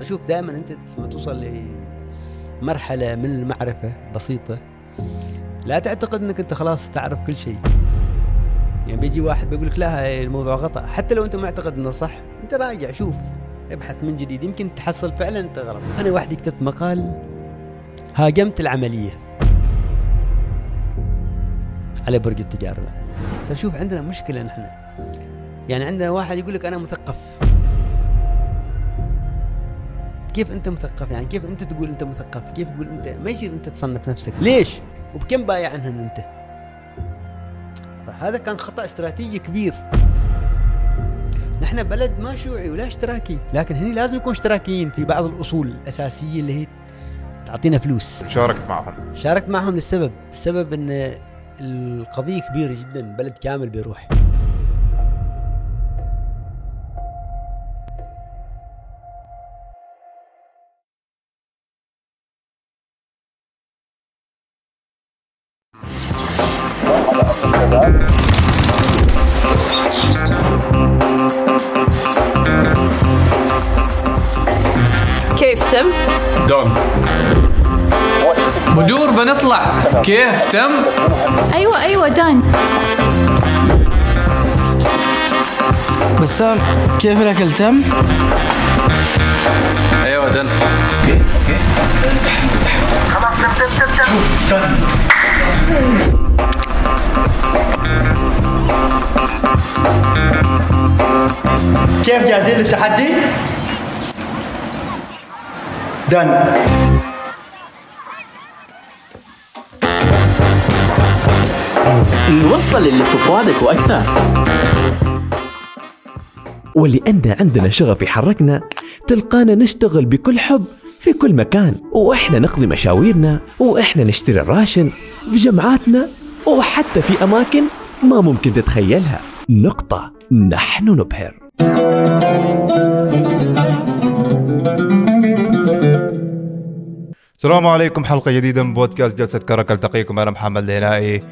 بشوف دائما أنت لما توصل لمرحلة من المعرفة بسيطة لا تعتقد إنك أنت خلاص تعرف كل شيء. يعني بيجي واحد بيقول لك لا الموضوع غلط حتى لو أنت معتقد إنه صح أنت راجع شوف ابحث من جديد. يمكن تحصل فعلا أنت غلط. أنا وحدي كتبت مقال هاجمت العملية على برج التجارة. ترى شوف عندنا مشكلة نحن. يعني عندنا واحد يقول لك أنا مثقف. كيف أنت مثقف؟ يعني كيف أنت تقول أنت مثقف؟ كيف تقول أنت؟ ما يصير أنت تصنف نفسك. ليش؟ وبكم بايع عنهن أنت؟ فهذا كان خطأ استراتيجي كبير. نحن بلد ما شيوعي ولا اشتراكي لكن هني لازم يكون اشتراكيين في بعض الأصول الأساسية اللي هي تعطينا فلوس. شاركت معهم. شاركت معهم للسبب السبب إن القضية كبيرة جدا بلد كامل بيروح. بنطلع كيف؟ تم؟ أيوه أيوه دان. بسام كيف الاكل تم؟ أيوه دن كيف جاهزين للتحدي؟ دن نوصل اللي في فؤادك وأكثر ولأن عندنا شغف يحركنا تلقانا نشتغل بكل حب في كل مكان. وإحنا نقضي مشاويرنا وإحنا نشتري الراشن في جمعاتنا وحتى في أماكن ما ممكن تتخيلها. نقطة. نحن نبهر. السلام عليكم حلقة جديدة من بودكاست جلسة كرك التقيكم أنا محمد الهلائي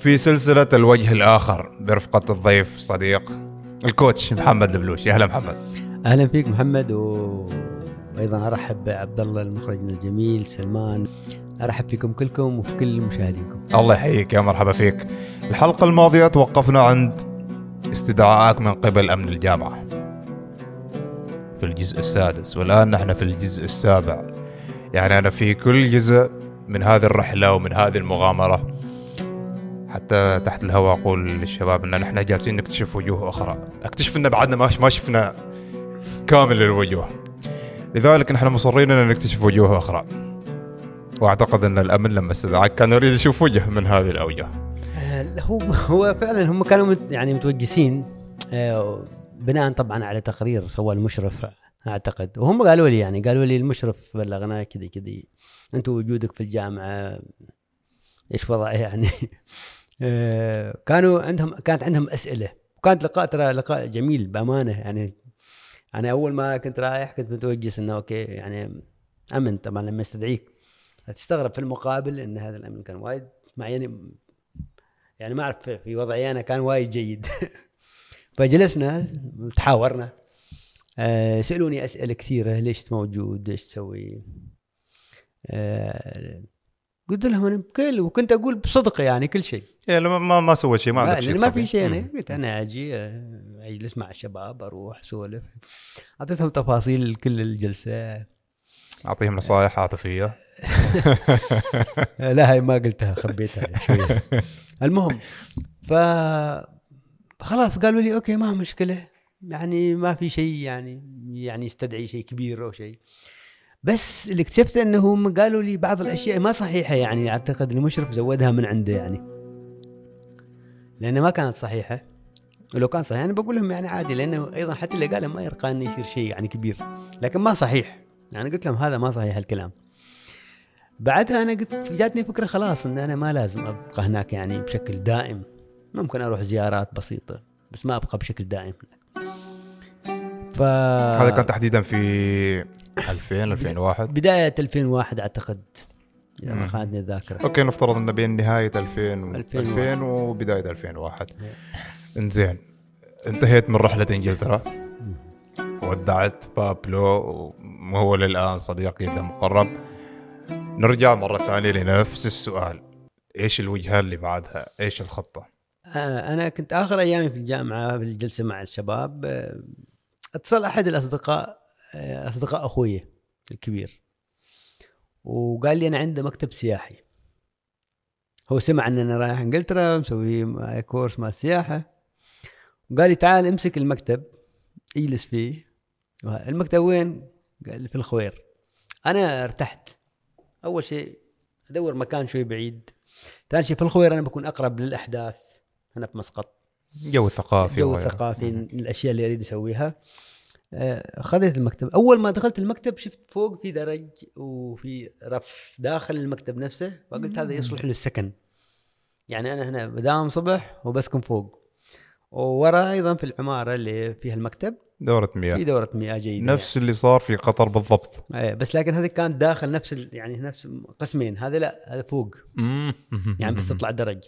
في سلسلة الوجه الآخر برفقة الضيف صديق الكوتش محمد البلوش. يا هلا محمد. أهلا فيك محمد و... وأيضا أرحب بعبد الله المخرجنا الجميل سلمان. أرحب فيكم كلكم وفي كل مشاهدينكم. الله يحييك. يا مرحبا فيك. الحلقة الماضية توقفنا عند استدعاءك من قبل أمن الجامعة في الجزء السادس والآن نحن في الجزء السابع. يعني أنا في كل جزء من هذه الرحلة ومن هذه المغامرة حتى تحت الهواء أقول للشباب أن نحن جالسين نكتشف وجوه أخرى. أكتشف أن بعدنا ما شفنا كامل الوجوه. لذلك نحن مصرين أن نكتشف وجوه أخرى. وأعتقد أن الأمن لما استدعاك كان يريد يشوف وجه من هذه الأوجه. آه، هو هو فعلا هم كانوا يعني متوجسين آه، بناء طبعا على تقرير سواه المشرف أعتقد. وهم قالوا لي يعني قالوا لي المشرف بلغنا كذا كذا انت وجودك في الجامعة إيش وضعه يعني؟ كانوا عندهم كانت عندهم أسئلة. وكانت لقاء ترى لقاء جميل بأمانة. يعني أنا أول ما كنت رايح كنت متوجس إنه أوكي يعني أمن طبعا لما يستدعيك تستغرب في المقابل إن هذا الأمن كان وايد مع يعني يعني ما أعرف في- وضعي أنا كان وايد جيد. فجلسنا تحاورنا. آه، سألوني أسئلة كثيرة. ليش موجود؟ إيش تسوي؟ آه، قلت لهم أنا بكل وكنت أقول بصدق يعني كل شيء. يعني ما ما, ما سويت شيء ما ما, عندك شيء ما تخبي. في شيء. أنا. قلت أنا أجي آه، أجلس مع الشباب أروح أسولف. أعطيتهم تفاصيل كل الجلسة. أعطيهم نصائح عاطفية. لا هاي ما قلتها خبيتها شوية. المهم ف خلاص قالوا لي أوكي ما مشكلة. يعني ما في شيء يعني يعني يستدعي شيء كبير أو شيء. بس اللي اكتشفت إنه هم قالوا لي بعض الأشياء ما صحيحة يعني أعتقد المشرف زودها من عنده يعني. لانها ما كانت صحيحة. ولو كان صحيح أنا بقول لهم يعني عادي لأنه أيضا حتى اللي قاله ما يرقى إنه يصير شيء يعني كبير. لكن ما صحيح. يعني قلت لهم هذا ما صحيح الكلام بعدها أنا قلت جاتني فكرة خلاص إن أنا ما لازم أبقى هناك يعني بشكل دائم. ممكن أروح زيارات بسيطة بس ما أبقى بشكل دائم. ف هذا كان تحديدا في 2000 2001 بداية 2001 أعتقد. إذا ما. خانتني الذاكرة. أوكي نفترض انه بين نهاية 2000 و 2001. 2000 وبداية 2001 إنزين انتهيت من رحلة إنجلترا. ودعت بابلو وهو للآن صديق جدا مقرب. نرجع مرة ثانية لنفس السؤال. إيش الوجهة اللي بعدها؟ إيش الخطة؟ آه، أنا كنت آخر أيامي في الجامعة في الجلسة مع الشباب. آه، أتصل أحد الأصدقاء أصدقاء أخوي الكبير. وقال لي أنا عندي مكتب سياحي. هو سمع ان أنا رايح إنجلترا مسوي معي course مع السياحة. وقال لي تعال امسك المكتب اجلس فيه. المكتب وين؟ قال لي في الخوير. أنا ارتحت. أول شيء أدور مكان شوي بعيد. ثاني شيء في الخوير أنا بكون أقرب للأحداث. هنا في مسقط جو ثقافي جو. ثقافي الأشياء اللي أريد أسويها. خذيت المكتب. أول ما دخلت المكتب شفت فوق في درج وفي رف داخل المكتب نفسه فقلت هذا يصلح للسكن يعني أنا هنا بداوم صبح وبسكن فوق. وورا أيضا في العمارة اللي فيها المكتب. دورة في مياه دورة مياه جيدة نفس اللي صار في قطر بالضبط. يعني. بس لكن هذه كانت داخل نفس يعني نفس قسمين. هذا لا هذا فوق. يعني بس تطلع درج.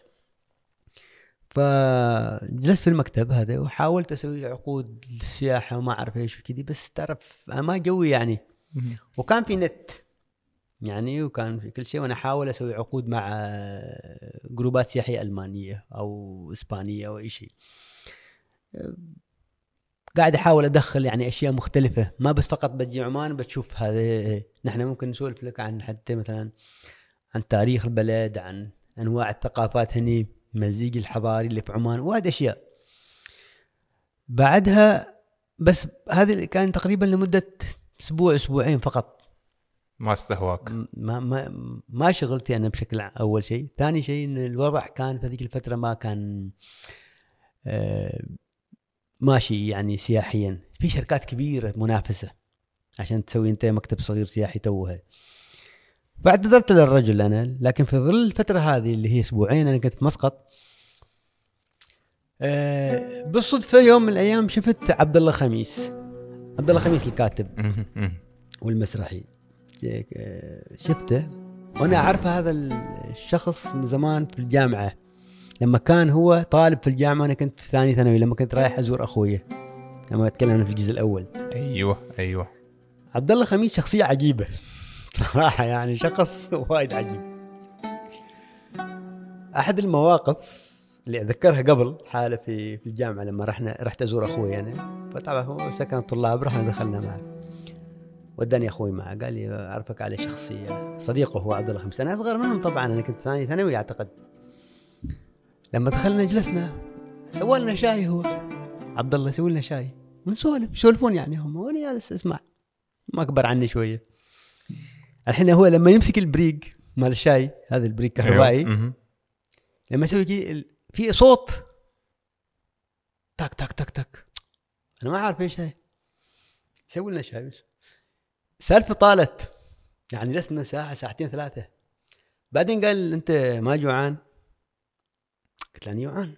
فجلست في المكتب هذا وحاولت أسوي عقود للسياحة وما أعرف إيش وكذي بس تعرف ما جوي يعني. وكان في نت يعني وكان في كل شيء وأنا أحاول أسوي عقود مع جروبات سياحية ألمانية أو إسبانية أو أي شيء. قاعد أحاول أدخل يعني أشياء مختلفة ما بس فقط بتجي عمان بتشوف هذا نحن ممكن نسولف لك عن حتى مثلا عن تاريخ البلد عن أنواع الثقافات هني. المزيج الحضاري اللي في عمان وايد أشياء. بعدها بس هذه كان تقريبا لمدة أسبوع أسبوعين فقط. ما استهواك. ما ما ما شغلتي أنا بشكل أول شيء، ثاني شيء إن الوضع كان في هذيك الفترة ما كان آه، ماشي يعني سياحيا، في شركات كبيرة منافسة عشان تسوي أنت مكتب صغير سياحي توها. فاعتذرت للرجل أنا لكن في ظل الفترة هذه اللي هي أسبوعين أنا كنت في مسقط. آه، بالصدفة يوم من الأيام شفت عبد الله خميس. عبد الله خميس الكاتب والمسرحي. آه، شفته. وأنا أعرف هذا الشخص من زمان في الجامعة. لما كان هو طالب في الجامعة أنا كنت في ثاني ثانوي لما كنت رايح أزور أخوي. لما أتكلم في الجزء الأول. أيوه أيوه. عبد الله خميس شخصية عجيبة. صراحة يعني شخص وايد عجيب. أحد المواقف اللي أتذكرها قبل حالة في في الجامعة لما رحنا رحت أزور أخوي أنا. فطبعا هو سكن طلاب رحنا دخلنا معه. وداني أخوي معه قال لي أعرفك عليه شخصية. صديقه هو عبد الله خمس أنا أصغر منهم طبعا أنا كنت ثاني ثانوي أعتقد. لما دخلنا جلسنا سوى لنا شاي هو. عبد الله يسوي لنا شاي. ونسولف يسولفون يعني هم. وأنا جالس أسمع. ما أكبر عني شوية. الحين هو لما يمسك البريق مال الشاي هذا البريق كهربائي أيوة. مهم. لما يسوي كذي ال- في صوت. تك تك تك تك. أنا ما أعرف إيش هاي. يسوي لنا شاي بس. سالفة طالت. يعني جلسنا ساعة ساعتين ثلاثة. بعدين قال أنت ما جوعان؟ قلت له أنا جوعان.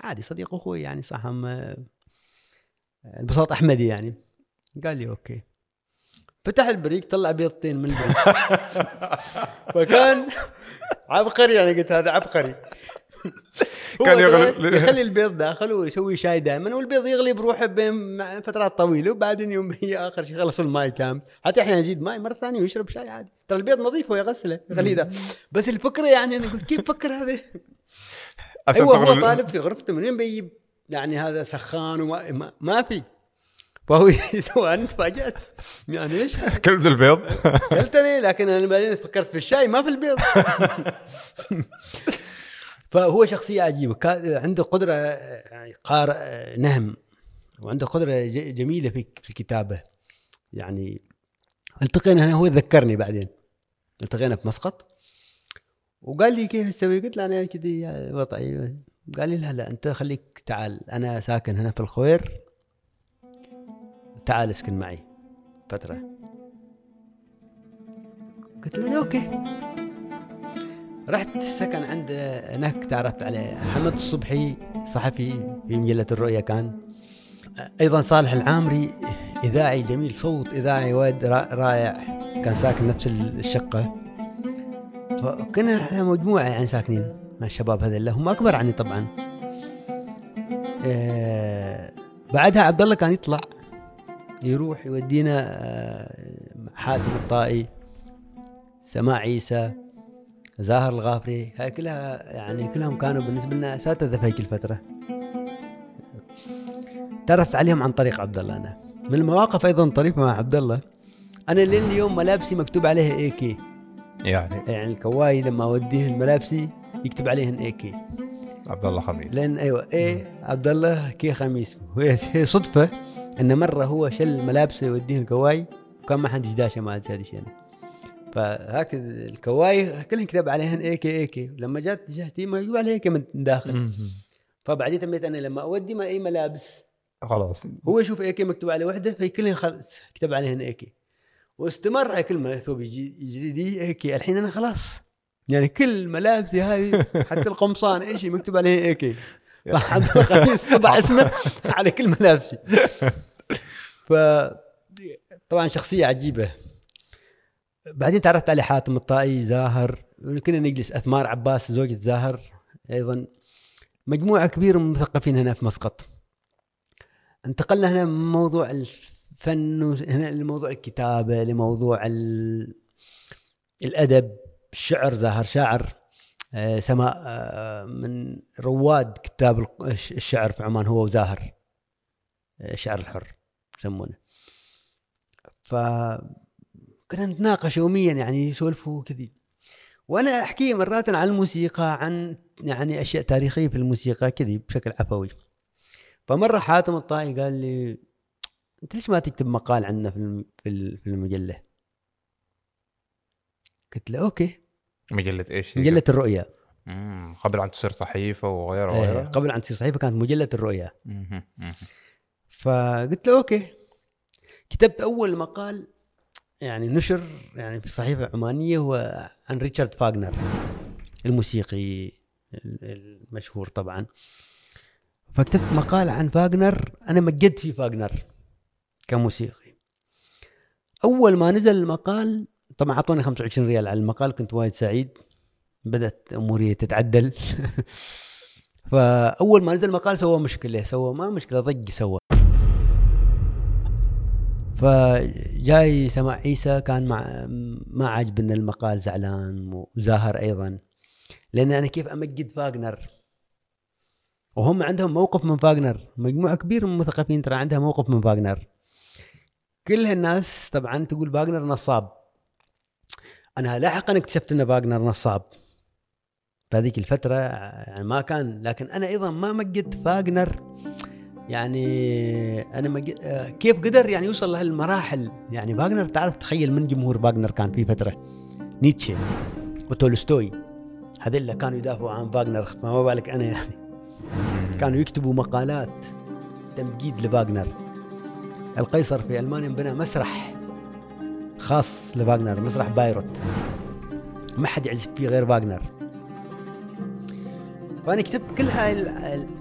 عادي صديق أخوي يعني صح هم البساط أحمدي يعني. قال لي okay. فتح البريق طلع بيضتين من البريق. فكان عبقري يعني قلت هذا عبقري. كان يغلي- يخلي البيض داخل ويسوي شاي دائما والبيض يغلي بروحه بين فترات طويلة وبعدين يوم هي آخر شيء خلص الماي كامل حتى أحيانا يزيد ماي مرة ثانية ويشرب شاي عادي. ترى البيض نظيف هو يغسله يخليه ده بس الفكرة يعني أنا قلت كيف فكر هذا أيوه هو طالب في غرفته من وين بيجيب؟ يعني هذا سخان وما ما, ما في. فهو أنا تفاجأت. يعني إيش؟ كلت البيض. قلت لي لكن أنا بعدين فكرت في الشاي ما في البيض. فهو شخصية عجيبة. عنده قدرة يعني قارئ نهم. وعنده قدرة جميلة في الكتابة. يعني ألتقينا أنا هو ذكرني بعدين. التقينا في مسقط. وقال لي كيف تسوي؟ قلت له أنا كذي وضعي قال لي لا لا أنت خليك تعال أنا ساكن هنا في الخوير. تعال اسكن معي. فترة. قلت له أوكي. رحت السكن عند هناك تعرفت عليه محمد الصبحي صحفي في مجلة الرؤيا كان. أيضا صالح العامري إذاعي جميل صوت إذاعي وايد را- رائع. كان ساكن نفس الشقة. فكنا إحنا مجموعة يعني ساكنين مع الشباب هذول. هم أكبر عني طبعا. آه، بعدها عبد الله كان يطلع. يروح يودينا آه، حاتم الطائي سماع عيسى زاهر الغافري هاي كلها يعني كلهم كانوا بالنسبة لنا أساتذة في هيك الفترة. تعرفت عليهم عن طريق عبد الله أنا. من المواقف أيضا طريفة مع عبد الله. أنا لين اليوم ملابسي مكتوب عليها AK يعني؟ يعني الكواي لما أوديه ملابسي يكتب عليهن AK عبد الله خميس. لأن أيوه A عبد الله K خميس. وهي صدفة. إن مرة هو شل ملابسه يوديه الكواي وكان ما حد داشه ما هذا شيء فهاك الكواي كلهم كتب عليهن AK AK لما جات جهتي ما يكتب عليها من داخل. فبعدين تميت أنا لما أودي ما أي ملابس. خلاص. هو يشوف AK مكتوب عليه وحده في كلهم كتب عليهن AK واستمر هاي كل ما ثوب جديد AK الحين أنا خلاص. يعني كل ملابسي هذه حتى القمصان أي شيء مكتوب عليه AK عبد الله خميس طبع اسمه. على كل ملابسي ف طبعا شخصية عجيبة. بعدين تعرفت على حاتم الطائي زاهر. كنا نجلس أثمار عباس زوجة زاهر أيضا. مجموعة كبيرة من المثقفين هنا في مسقط. انتقلنا هنا من موضوع الفن هنا لموضوع الكتابة لموضوع ال... الأدب. الشعر زاهر شاعر. سماء آه، من رواد كتاب الشعر في عمان هو وزاهر. آه، الشعر الحر يسمونه. ف كنا نتناقش يوميا يعني يسولفوا كذي. وأنا أحكي مرات عن الموسيقى عن يعني أشياء تاريخية في الموسيقى كذي بشكل عفوي. فمرة حاتم الطائي قال لي أنت ليش ما تكتب مقال عنا في في المجلة؟ قلت له أوكي. مجلة إيش؟ مجلة الرؤيا مم. قبل أن تصير صحيفة وغيره آه، وغيره قبل أن تصير صحيفة كانت مجلة الرؤيا. فقلت له okay كتبت أول مقال يعني نشر يعني في صحيفة عمانية هو عن ريتشارد فاغنر الموسيقي ال- المشهور طبعا فكتبت مقال عن فاغنر أنا مجدت في فاغنر كموسيقي أول ما نزل المقال طبعا أعطوني 25 ريال على المقال كنت وايد سعيد. بدأت أموري تتعدل. فأول ما نزل المقال سوى مشكلة. سوى ما مشكلة ضج سوى. فجاي سماع عيسى كان مع ما عاجبنا المقال زعلان وزاهر أيضا. لأن أنا كيف أمجد فاغنر؟ وهم عندهم موقف من فاغنر. مجموعة كبيرة من المثقفين ترى عندها موقف من فاغنر. كل الناس طبعا تقول فاغنر نصاب. أنا لاحقا اكتشفت أن فاغنر نصاب. في هذيك الفترة يعني ما كان لكن أنا أيضا ما مجدت فاغنر يعني أنا مج... آه، كيف قدر يعني يوصل لهالمراحل يعني فاغنر تعرف تخيل من جمهور فاغنر كان في فترة؟ نيتشه وتولستوي. هذول كانوا يدافعوا عن فاغنر فما بالك أنا يعني. كانوا يكتبوا مقالات تمجيد لفاغنر القيصر في ألمانيا بنى مسرح. خاص لفاغنر مسرح بايروت. ما حد يعزف فيه غير فاغنر فأنا كتبت كل هاي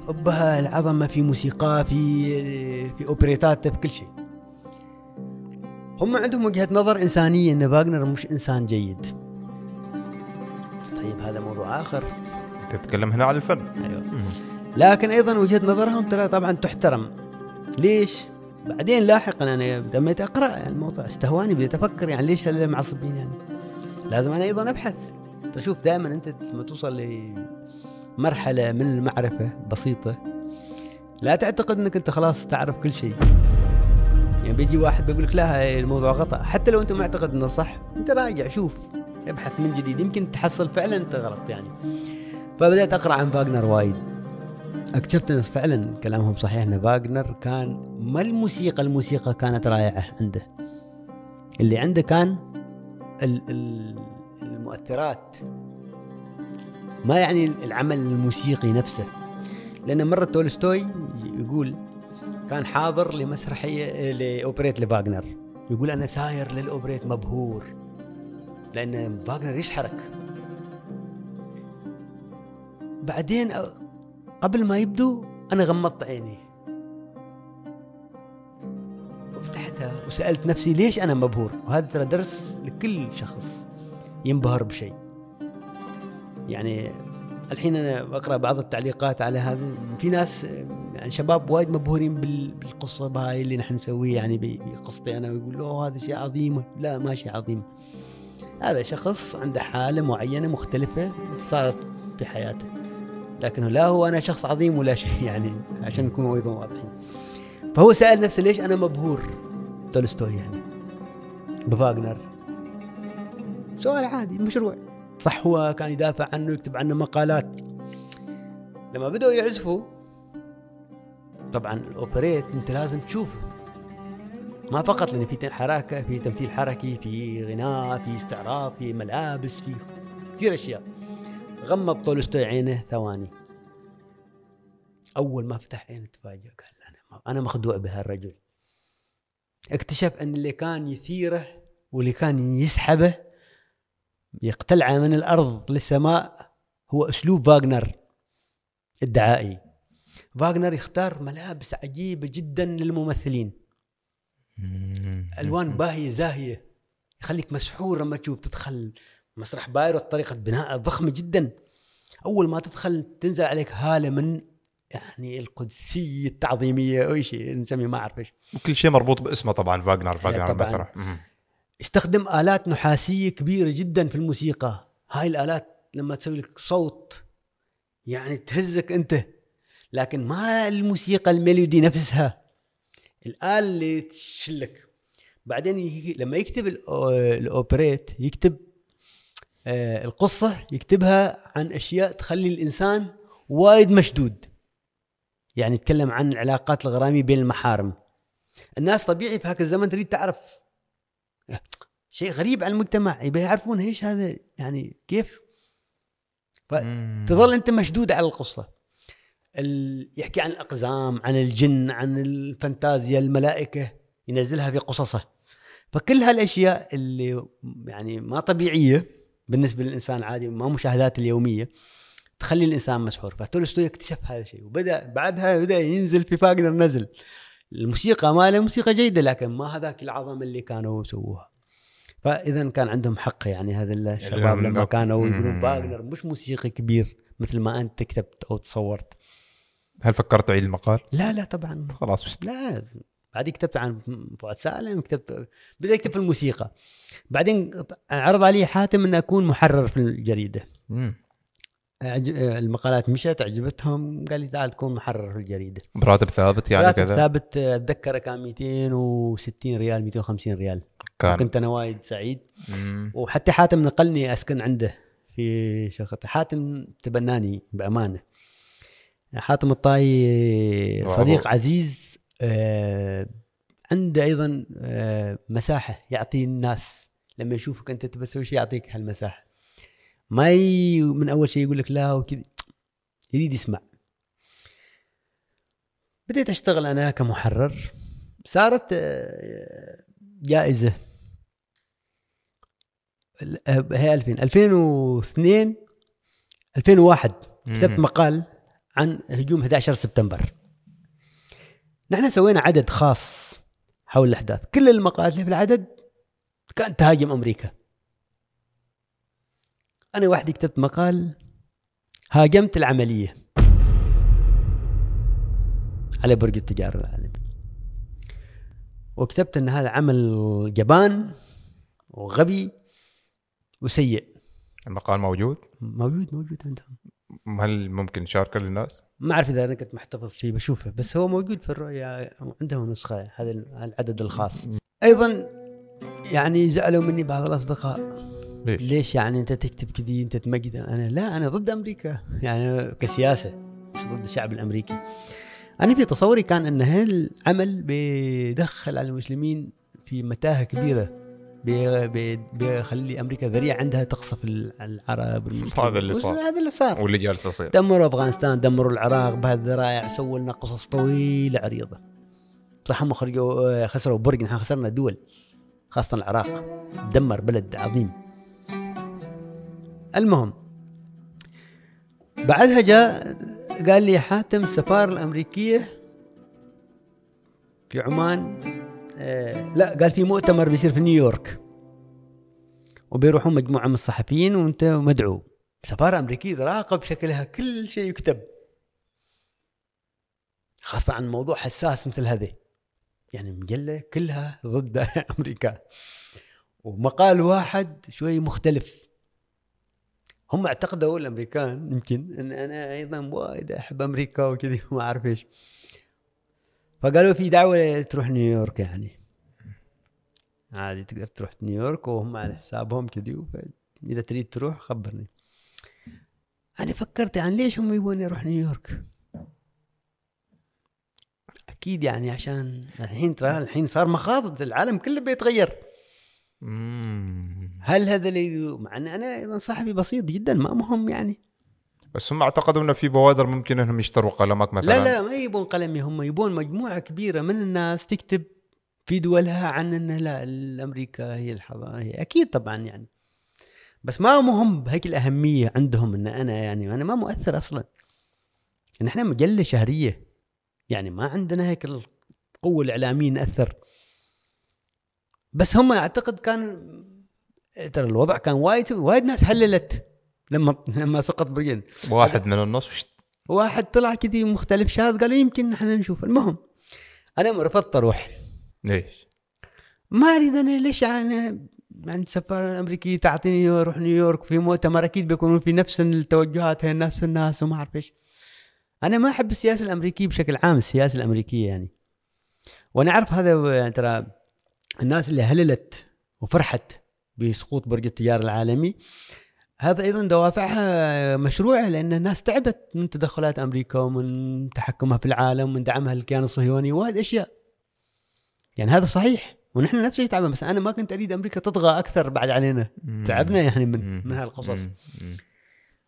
حبها العظمة في موسيقى في في اوبريتاته في كل شيء. هم عندهم وجهة نظر إنسانية إن فاغنر مش إنسان جيد. طيب هذا موضوع آخر. تتكلم هنا عن الفن. أيوه. لكن أيضا وجهة نظرهم ترى طبعا تحترم. ليش؟ بعدين لاحقا أنا بديت أقرأ يعني الموضوع استهواني بديت أفكر يعني ليش هل معصبين يعني لازم أنا أيضا أبحث. تشوف دائما أنت لما توصل لمرحلة من المعرفة بسيطة لا تعتقد أنك أنت خلاص تعرف كل شيء. يعني بيجي واحد بيقول لك لا الموضوع خطا حتى لو أنت معتقد إنه صح أنت راجع شوف ابحث من جديد. يمكن تحصل فعلا أنت غلط يعني. فبدأت أقرأ عن فاغنر وايد. اكتشفت أن فعلا كلامهم صحيح أن فاغنر كان ما الموسيقى الموسيقى كانت رائعة عنده. اللي عنده كان ال- ال- المؤثرات. ما يعني العمل الموسيقي نفسه. لأن مرة تولستوي يقول كان حاضر لمسرحية لأوبريت لفاغنر يقول أنا ساير للأوبريت مبهور. لأن فاغنر يسحرك بعدين قبل ما يبدو أنا غمضت عيني. وفتحتها وسألت نفسي ليش أنا مبهور؟ وهذا ترى درس لكل شخص ينبهر بشيء. يعني الحين أنا بقرا بعض التعليقات على هذا. في ناس يعني شباب وايد مبهورين بال- بالقصة بهاي اللي نحن نسويه. يعني بقصتي أنا. ويقول له هذا شيء عظيم. لا ما شيء عظيم. هذا شخص عنده حالة معينة مختلفة صارت في حياته. لكنه لا هو أنا شخص عظيم ولا شيء يعني عشان نكون أيضا واضحين. فهو سأل نفسه ليش أنا مبهور؟ تولستوي يعني. بفاغنر. سؤال عادي مشروع. صح هو كان يدافع عنه يكتب عنه مقالات. لما بدأوا يعزفوا طبعا الأوبريت أنت لازم تشوفه. ما فقط لأن في حركة في تمثيل حركي في غناء في استعراض في ملابس في كثير أشياء. غمض تولستوي عينه ثواني. أول ما فتح عينه تفاجأ قال أنا أنا مخدوع بهالرجل. اكتشف أن اللي كان يثيره واللي كان يسحبه يقتلعه من الأرض للسماء هو أسلوب فاغنر الدعائي. فاغنر يختار ملابس عجيبة جدا للممثلين. ألوان باهية زاهية. يخليك مسحور لما تشوف تدخل مسرح بايرو طريقة بناء ضخمة جدا. أول ما تدخل تنزل عليك هالة من يعني القدسية التعظيمية أو شيء نسميه ما أعرف إيش. وكل شيء مربوط باسمه طبعا فاغنر فاغنر طبعاً. المسرح. استخدم آلات نحاسية كبيرة جدا في الموسيقى. هاي الآلات لما تسوي لك صوت يعني تهزك أنت لكن ما الموسيقى الميلودي نفسها. الآلة اللي تشلك. بعدين لما يكتب الأوبريت يكتب القصة يكتبها عن أشياء تخلي الإنسان وايد مشدود. يعني يتكلم عن العلاقات الغرامية بين المحارم. الناس طبيعي في هاك الزمن تريد تعرف شيء غريب على المجتمع يبي يعرفون إيش هذا يعني كيف؟ فتظل أنت مشدود على القصة. ال... يحكي عن الأقزام عن الجن عن الفانتازيا الملائكة ينزلها في قصصه. فكل هالأشياء اللي يعني ما طبيعية بالنسبة للإنسان العادي ما مشاهدات اليومية تخلي الإنسان مسحور. فتولستوي اكتشف هذا الشيء وبدأ بعدها بدأ ينزل في فاغنر نزل الموسيقى ماله موسيقى جيدة لكن ما هذاك العظمه اللي كانوا يسووها. فإذا كان عندهم حق يعني هذا الشباب ال- لما كانوا يقولون مم. فاغنر مش موسيقي كبير مثل ما أنت كتبت أو تصورت. هل فكرت تعيد المقال؟ لا لا طبعا. خلاص لا. بعدين كتبت عن فؤاد سالم كتبت بدا يكتب في الموسيقى. بعدين عرض علي حاتم ان أكون محرر في مم. أعج- المقالات مشت عجبتهم قال لي تعال تكون محرر في الجريدة. براتب ثابت يعني راتب كذا؟ ثابت اتذكره كان 260 ريال 250 ريال. كان. كنت أنا وايد سعيد. مم. وحتى حاتم نقلني أسكن عنده في شقته حاتم تبناني بأمانة. حاتم الطاي صديق. عزيز. عنده أيضا آه، مساحة يعطي الناس. لما يشوفك أنت تبى تسوي شيء يعطيك هالمساحة. ما ي... من أول شيء يقول لك لا وكذا يريد يسمع. بديت أشتغل أنا كمحرر. صارت آه، جائزة. آه، هي 2000 2002 2001 كتبت. مقال عن هجوم 11 سبتمبر. نحن سوينا عدد خاص حول الأحداث. كل المقالات اللي في العدد كانت تهاجم أمريكا. أنا وحدي كتبت مقال هاجمت العملية على برج التجارة العالمي وكتبت إن هذا عمل جبان وغبي وسيء. المقال موجود؟ موجود موجود عندهم. هل ممكن نشاركه للناس؟ ما أعرف إذا أنا كنت محتفظ فيه بشوفه. بس هو موجود في الرؤيا عندهم نسخة هذا العدد الخاص. أيضا يعني زعلوا مني بعض الأصدقاء. ليش؟ ليش يعني أنت تكتب كذي أنت تمجد؟ أنا لا أنا ضد أمريكا. يعني كسياسة مش ضد الشعب الأمريكي. أنا في تصوري كان إن هالعمل بيدخل على المسلمين في متاهة كبيرة. بي- بي- بيخلي أمريكا ذريعة عندها تقصف العرب. هذا اللي صار. هذا اللي صار. واللي جالس يصير. دمروا أفغانستان دمروا العراق بهالذرائع سووا لنا قصص طويلة عريضة. صح هم خرجوا خسروا برج نحن خسرنا دول خاصة العراق. دمر بلد عظيم. المهم بعدها جاء قال لي حاتم السفارة الأمريكية في عمان آه لا قال في مؤتمر بيصير في نيويورك. وبيروحون مجموعة من الصحفيين وانت مدعو. سفارة أمريكية تراقب شكلها كل شيء يكتب. خاصة عن موضوع حساس مثل هذا يعني مجلة كلها ضد أمريكا. ومقال واحد شوي مختلف. هم اعتقدوا الأمريكان يمكن أن أنا أيضا وايد أحب أمريكا وكذي ما أعرف إيش. فقالوا في دعوة تروح نيويورك يعني. عادي تقدر تروح نيويورك وهم على حسابهم كذي اذا تريد تروح خبرني. أنا فكرت يعني ليش هم يبون أروح نيويورك؟ أكيد يعني عشان الحين ترى الحين صار مخاض العالم كله بيتغير. هل هذا اللي مع إن أنا أيضا صاحبي بسيط جدا ما مهم يعني. بس هم اعتقدوا إنه في بوادر ممكن إنهم يشتروا قلمك مثلا. لا لا ما يبون قلمي هم يبون مجموعة كبيرة من الناس تكتب في دولها عن إن لا الأمريكا هي الحضاره أكيد طبعا يعني. بس ما مهم بهيك الأهمية عندهم إن أنا يعني أنا ما مؤثر أصلا. إن إحنا مجلة شهرية يعني ما عندنا هيك القوة الإعلامية نأثر. بس هم أعتقد كان ترى الوضع كان وايد وايد ناس حللت لما لما سقط برين واحد من النص وشت- واحد طلع كذي مختلف شاذ قالوا يمكن إحنا نشوف. المهم أنا رفضت أروح. ليش؟ ما أريد أنا ليش أنا عند سفاره امريكيه تعطيني أروح نيويورك؟ في مؤتمر أكيد بيكونون في نفس التوجهات هي نفس الناس وما أعرف إيش. أنا ما أحب السياسة الأمريكية بشكل عام السياسة الأمريكية يعني. وأنا أعرف هذا يعني ترى الناس اللي هللت وفرحت بسقوط برج التجارة العالمي. هذا أيضا دوافعها مشروعة لأن الناس تعبت من تدخلات أمريكا ومن تحكمها في العالم ومن دعمها للكيان الصهيوني وايد أشياء. يعني هذا صحيح ونحن نفس الشيء تعبنا بس أنا ما كنت أريد أمريكا تطغى أكثر بعد علينا. تعبنا يعني من من هالقصص.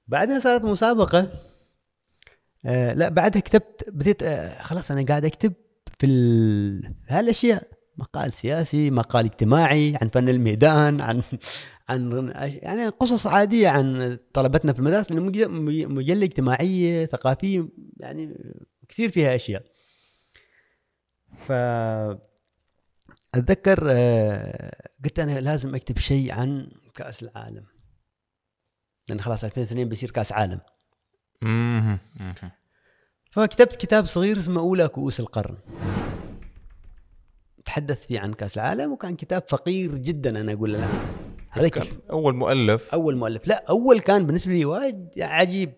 بعدها صارت مسابقة آه لا بعدها كتبت بديت آه خلاص أنا قاعد أكتب في ال- هالأشياء. مقال سياسي مقال اجتماعي عن فن الميدان عن عن يعني قصص عادية عن طلبتنا في المدارس مجلة اجتماعية ثقافية يعني كثير فيها أشياء. ف أتذكر آه، قلت أنا لازم أكتب شيء عن كأس العالم. لأن خلاص 2002 بيصير كأس عالم. فكتبت كتاب صغير اسمه أولى كؤوس القرن. تحدث فيه عن كأس العالم وكان كتاب فقير جدا أنا أقول له. كان أول مؤلف. أول مؤلف. لا أول كان بالنسبة لي وايد عجيب.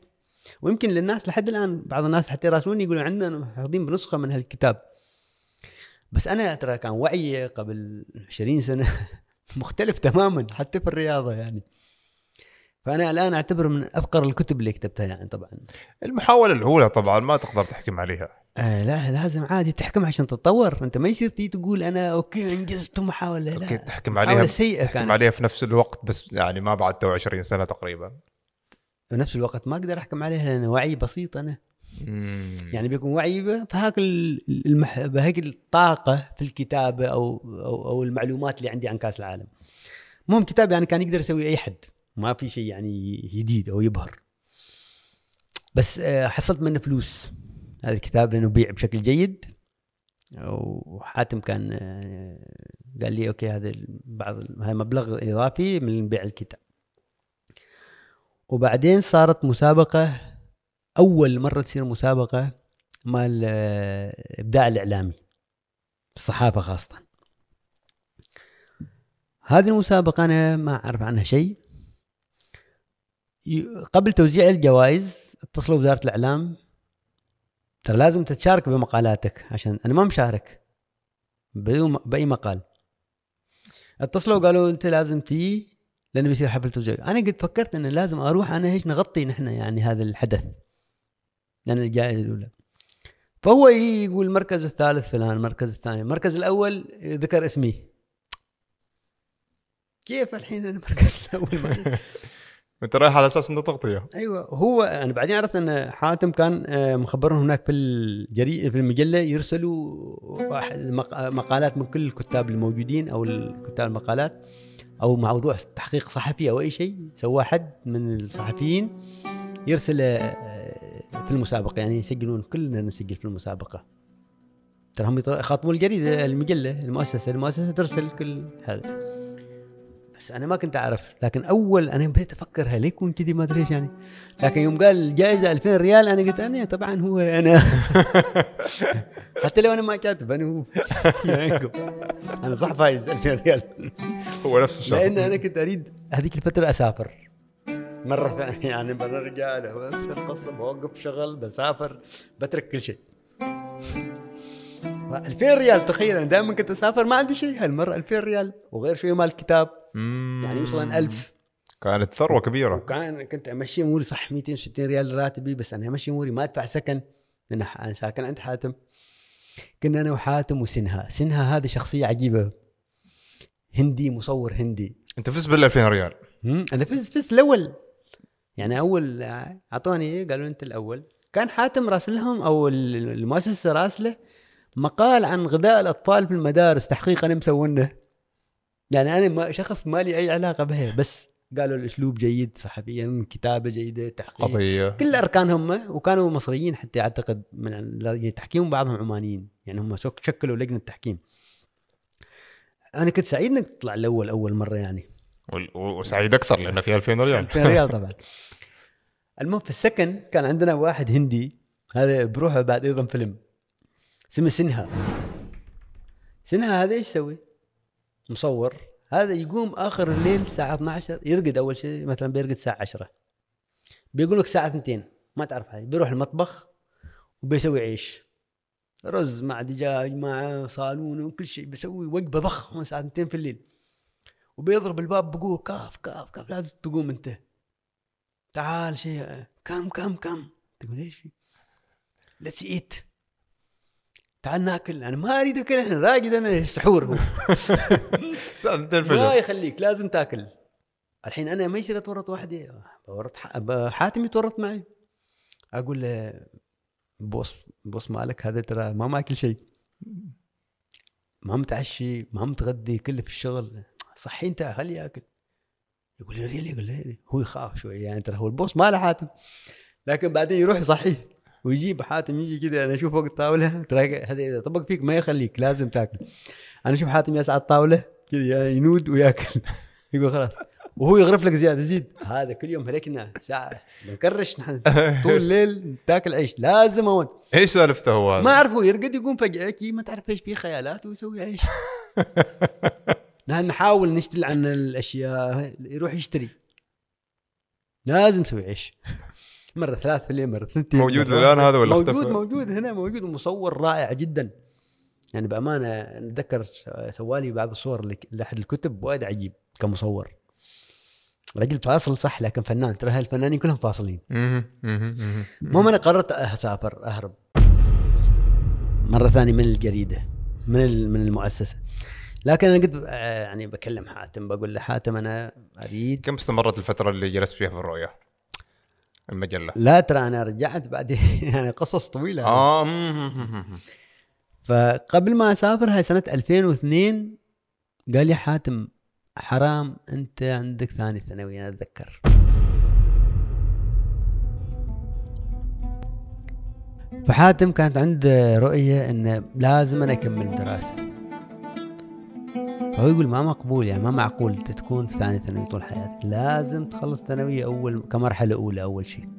ويمكن للناس لحد الآن بعض الناس حتى يراسلوني يقولون عندنا محافظين بنسخة من هالكتاب. بس أنا ترى كان وعي قبل 20 سنة مختلف تماما حتى في الرياضة يعني. فأنا الآن أعتبره من أفقر الكتب اللي كتبتها يعني طبعا. المحاولة الأولى طبعا ما تقدر تحكم عليها. آه لا لازم عادي تحكم عشان تتطور. أنت ما يصير تقول أنا okay إنجزت محاولة لا. okay تحكم محاولة عليها سيئة تحكم كانت. عليها في نفس الوقت بس يعني ما بعد تو 20 سنة تقريبا. في نفس الوقت ما أقدر أحكم عليها لأن وعي بسيط أنا. مم. يعني بيكون وعي بهاك ال- المح... بهيك الطاقة في الكتابة أو أو, أو المعلومات اللي عندي عن كأس العالم. المهم كتاب يعني كان يقدر يسوي أي حد. ما في شيء يعني جديد أو يبهر. بس آه، حصلت منه فلوس. هذا الكتاب لأنه بيع بشكل جيد. وحاتم كان آه، قال لي أوكي هذا بعض هذا مبلغ إضافي من بيع الكتاب. وبعدين صارت مسابقة أول مرة تصير مسابقة مال آه، إبداع الإعلامي الصحافة خاصة. هذه المسابقة أنا ما أعرف عنها شيء. قبل توزيع الجوائز اتصلوا وزاره الإعلام. ترى لازم تتشارك بمقالاتك عشان أنا ما مشارك بأي مقال. اتصلوا قالوا أنت لازم تيجي لأنه بيصير حفل توزيع. أنا قد فكرت ان لازم أروح أنا إيش نغطي نحن يعني هذا الحدث. لأن الجائزة الأولى. فهو يقول المركز الثالث فلان المركز الثاني. المركز الأول ذكر اسمي. كيف الحين المركز الأول؟ أنت رايح على أساس إنه تغطية. أيوه هو أنا بعدين عرفت إن حاتم كان آه، مخبرهم هناك في الجري في المجلة يرسلوا مقالات من كل الكتاب الموجودين أو الكتاب المقالات أو موضوع تحقيق صحفي أو أي شيء سواه حد من الصحفيين يرسل آه، في المسابقة يعني يسجلون كلنا نسجل في المسابقة. ترى هم يخاطبون الجريده المجلة المؤسسة المؤسسة ترسل كل هذا. بس أنا ما كنت أعرف لكن أول أنا بديت أفكر هل يكون كذي؟ ما أدري إيش يعني. لكن يوم قال الجائزه 2000 ريال أنا قلت أنا طبعا هو أنا. حتى لو أنا ما كاتب أنا هو. أنا صح فايز 2000 ريال. هو نفس الشخص. لأن أنا كنت أريد هذيك الفترة أسافر. مرة ثانية يعني برجع له نفس القصة بوقف شغل بسافر بترك كل شيء. 2000 ريال تخيل أنا دائما كنت أسافر ما عندي شيء هالمرة 2000 ريال وغير شوي مال يعني يوصل 1000 كانت ثروة كبيرة. وكان كنت أمشي أموري صح 260 ريال راتبي بس أنا امشي أموري ما أدفع سكن. لأن أنا ساكن عند حاتم. كنا أنا وحاتم وسنها. سنها هذه شخصية عجيبة. هندي مصور هندي. أنت فزت بال 2000 ريال. أنا فزت فزت الأول. يعني أول أعطوني قالوا أنت الأول. كان حاتم راسل لهم أو ال- المؤسسة راسلة مقال عن غذاء الأطفال في المدارس تحقيق أنا مسوينه. يعني أنا ما شخص ما لي أي علاقة به بس قالوا الأسلوب جيد صحفيا كتابة جيدة تحقيق. قضية. كل اركان هم وكانوا مصريين حتى أعتقد من لجنه التحكيم وبعضهم عمانيين يعني هم شك- شكلوا لجنة تحكيم أنا كنت سعيد إنك تطلع الأول أول مرة يعني. وسعيد أكثر لأنه في 2000 ريال. 2000 ريال طبعا. المهم في السكن كان عندنا واحد هندي هذا بروحه بعد أيضا فيلم اسمه سنها. سنها هذا إيش يسوي؟ مصور هذا يقوم آخر الليل الساعة 12 يرقد أول شيء مثلا بيرقد الساعة 10 بيقول لك الساعة 2 ما تعرف عليه بيروح المطبخ وبيسوي عيش. رز مع دجاج مع صالونة وكل شيء بيسوي وجبة ضخمة الساعة 2 في الليل. وبيضرب الباب بقوة كاف كاف كاف لازم تقوم أنت. تعال شيء come come come؟ تقول إيش؟ let's eat تعال ناكل أنا ما أريد أكل إحنا راقد أنا سحور هو. ساعة 2 ما يخليك لازم تاكل. الحين أنا ما يصير اتورط وحدي ب- حاتم يتورط معي. أقول له بوس بوس مالك هذا ترى ما ماكل شيء. ما متعشي ما متغدي كله في الشغل. صحي أنت خليه ياكل؟ يقول لي ريلي؟ يقول لي هو يخاف شوي يعني ترى هو البوس ما له حاتم. لكن بعدين يروح يصحيه ويجيب حاتم يجي كذا أنا أشوف فوق الطاوله ترى هذا إذا طبق فيك ما يخليك لازم تاكل. أنا أشوف حاتم يسعى على الطاولة كذا ينود وياكل. يقول خلاص. وهو يغرف لك زيادة زيد. هذا كل يوم هلكنا. ساعة. بنكرش نحن. طول الليل تاكل عيش. لازم اون إيش سالفته هو؟ هذا؟ ما أعرف هو يرقد يقوم فجأة كي ما تعرف إيش فيه خيالات ويسوي عيش. نحن نحاول نشتغل عن الأشياء يروح يشتري. لازم نسوي عيش. مرة ثلاث في الليل مرة ثنتين موجود الآن هذا ولا موجود اختفى؟ موجود هنا موجود ومصور رائع جدا. يعني بأمانة نتذكر سوالي بعض الصور لأحد الكتب وايد عجيب كمصور. رجل فاصل صح لكن فنان. ترى هالفنانين كلهم فاصلين. مهم، مهم، مهم. المهم أنا قررت أسافر أهرب؟ مرة ثانية من الجريدة؟ من من المؤسسة؟ لكن أنا قد آه، يعني بكلم حاتم بقول له حاتم أنا أريد كم استمرت الفترة اللي جلست فيها في الرؤية؟ المجلة. لا ترى أنا رجعت بعدين يعني قصص طويلة. آه. فقبل ما أسافر هاي سنة 2002 قال لي حاتم حرام أنت عندك ثاني ثانوي أنا أتذكر. فحاتم كانت عنده رؤية انه لازم أنا أكمل دراسة. فهو يقول ما مقبول يعني ما معقول تكون في ثاني ثانوي طول حياتك. لازم تخلص ثانوية أول كمرحلة أولى أول شيء.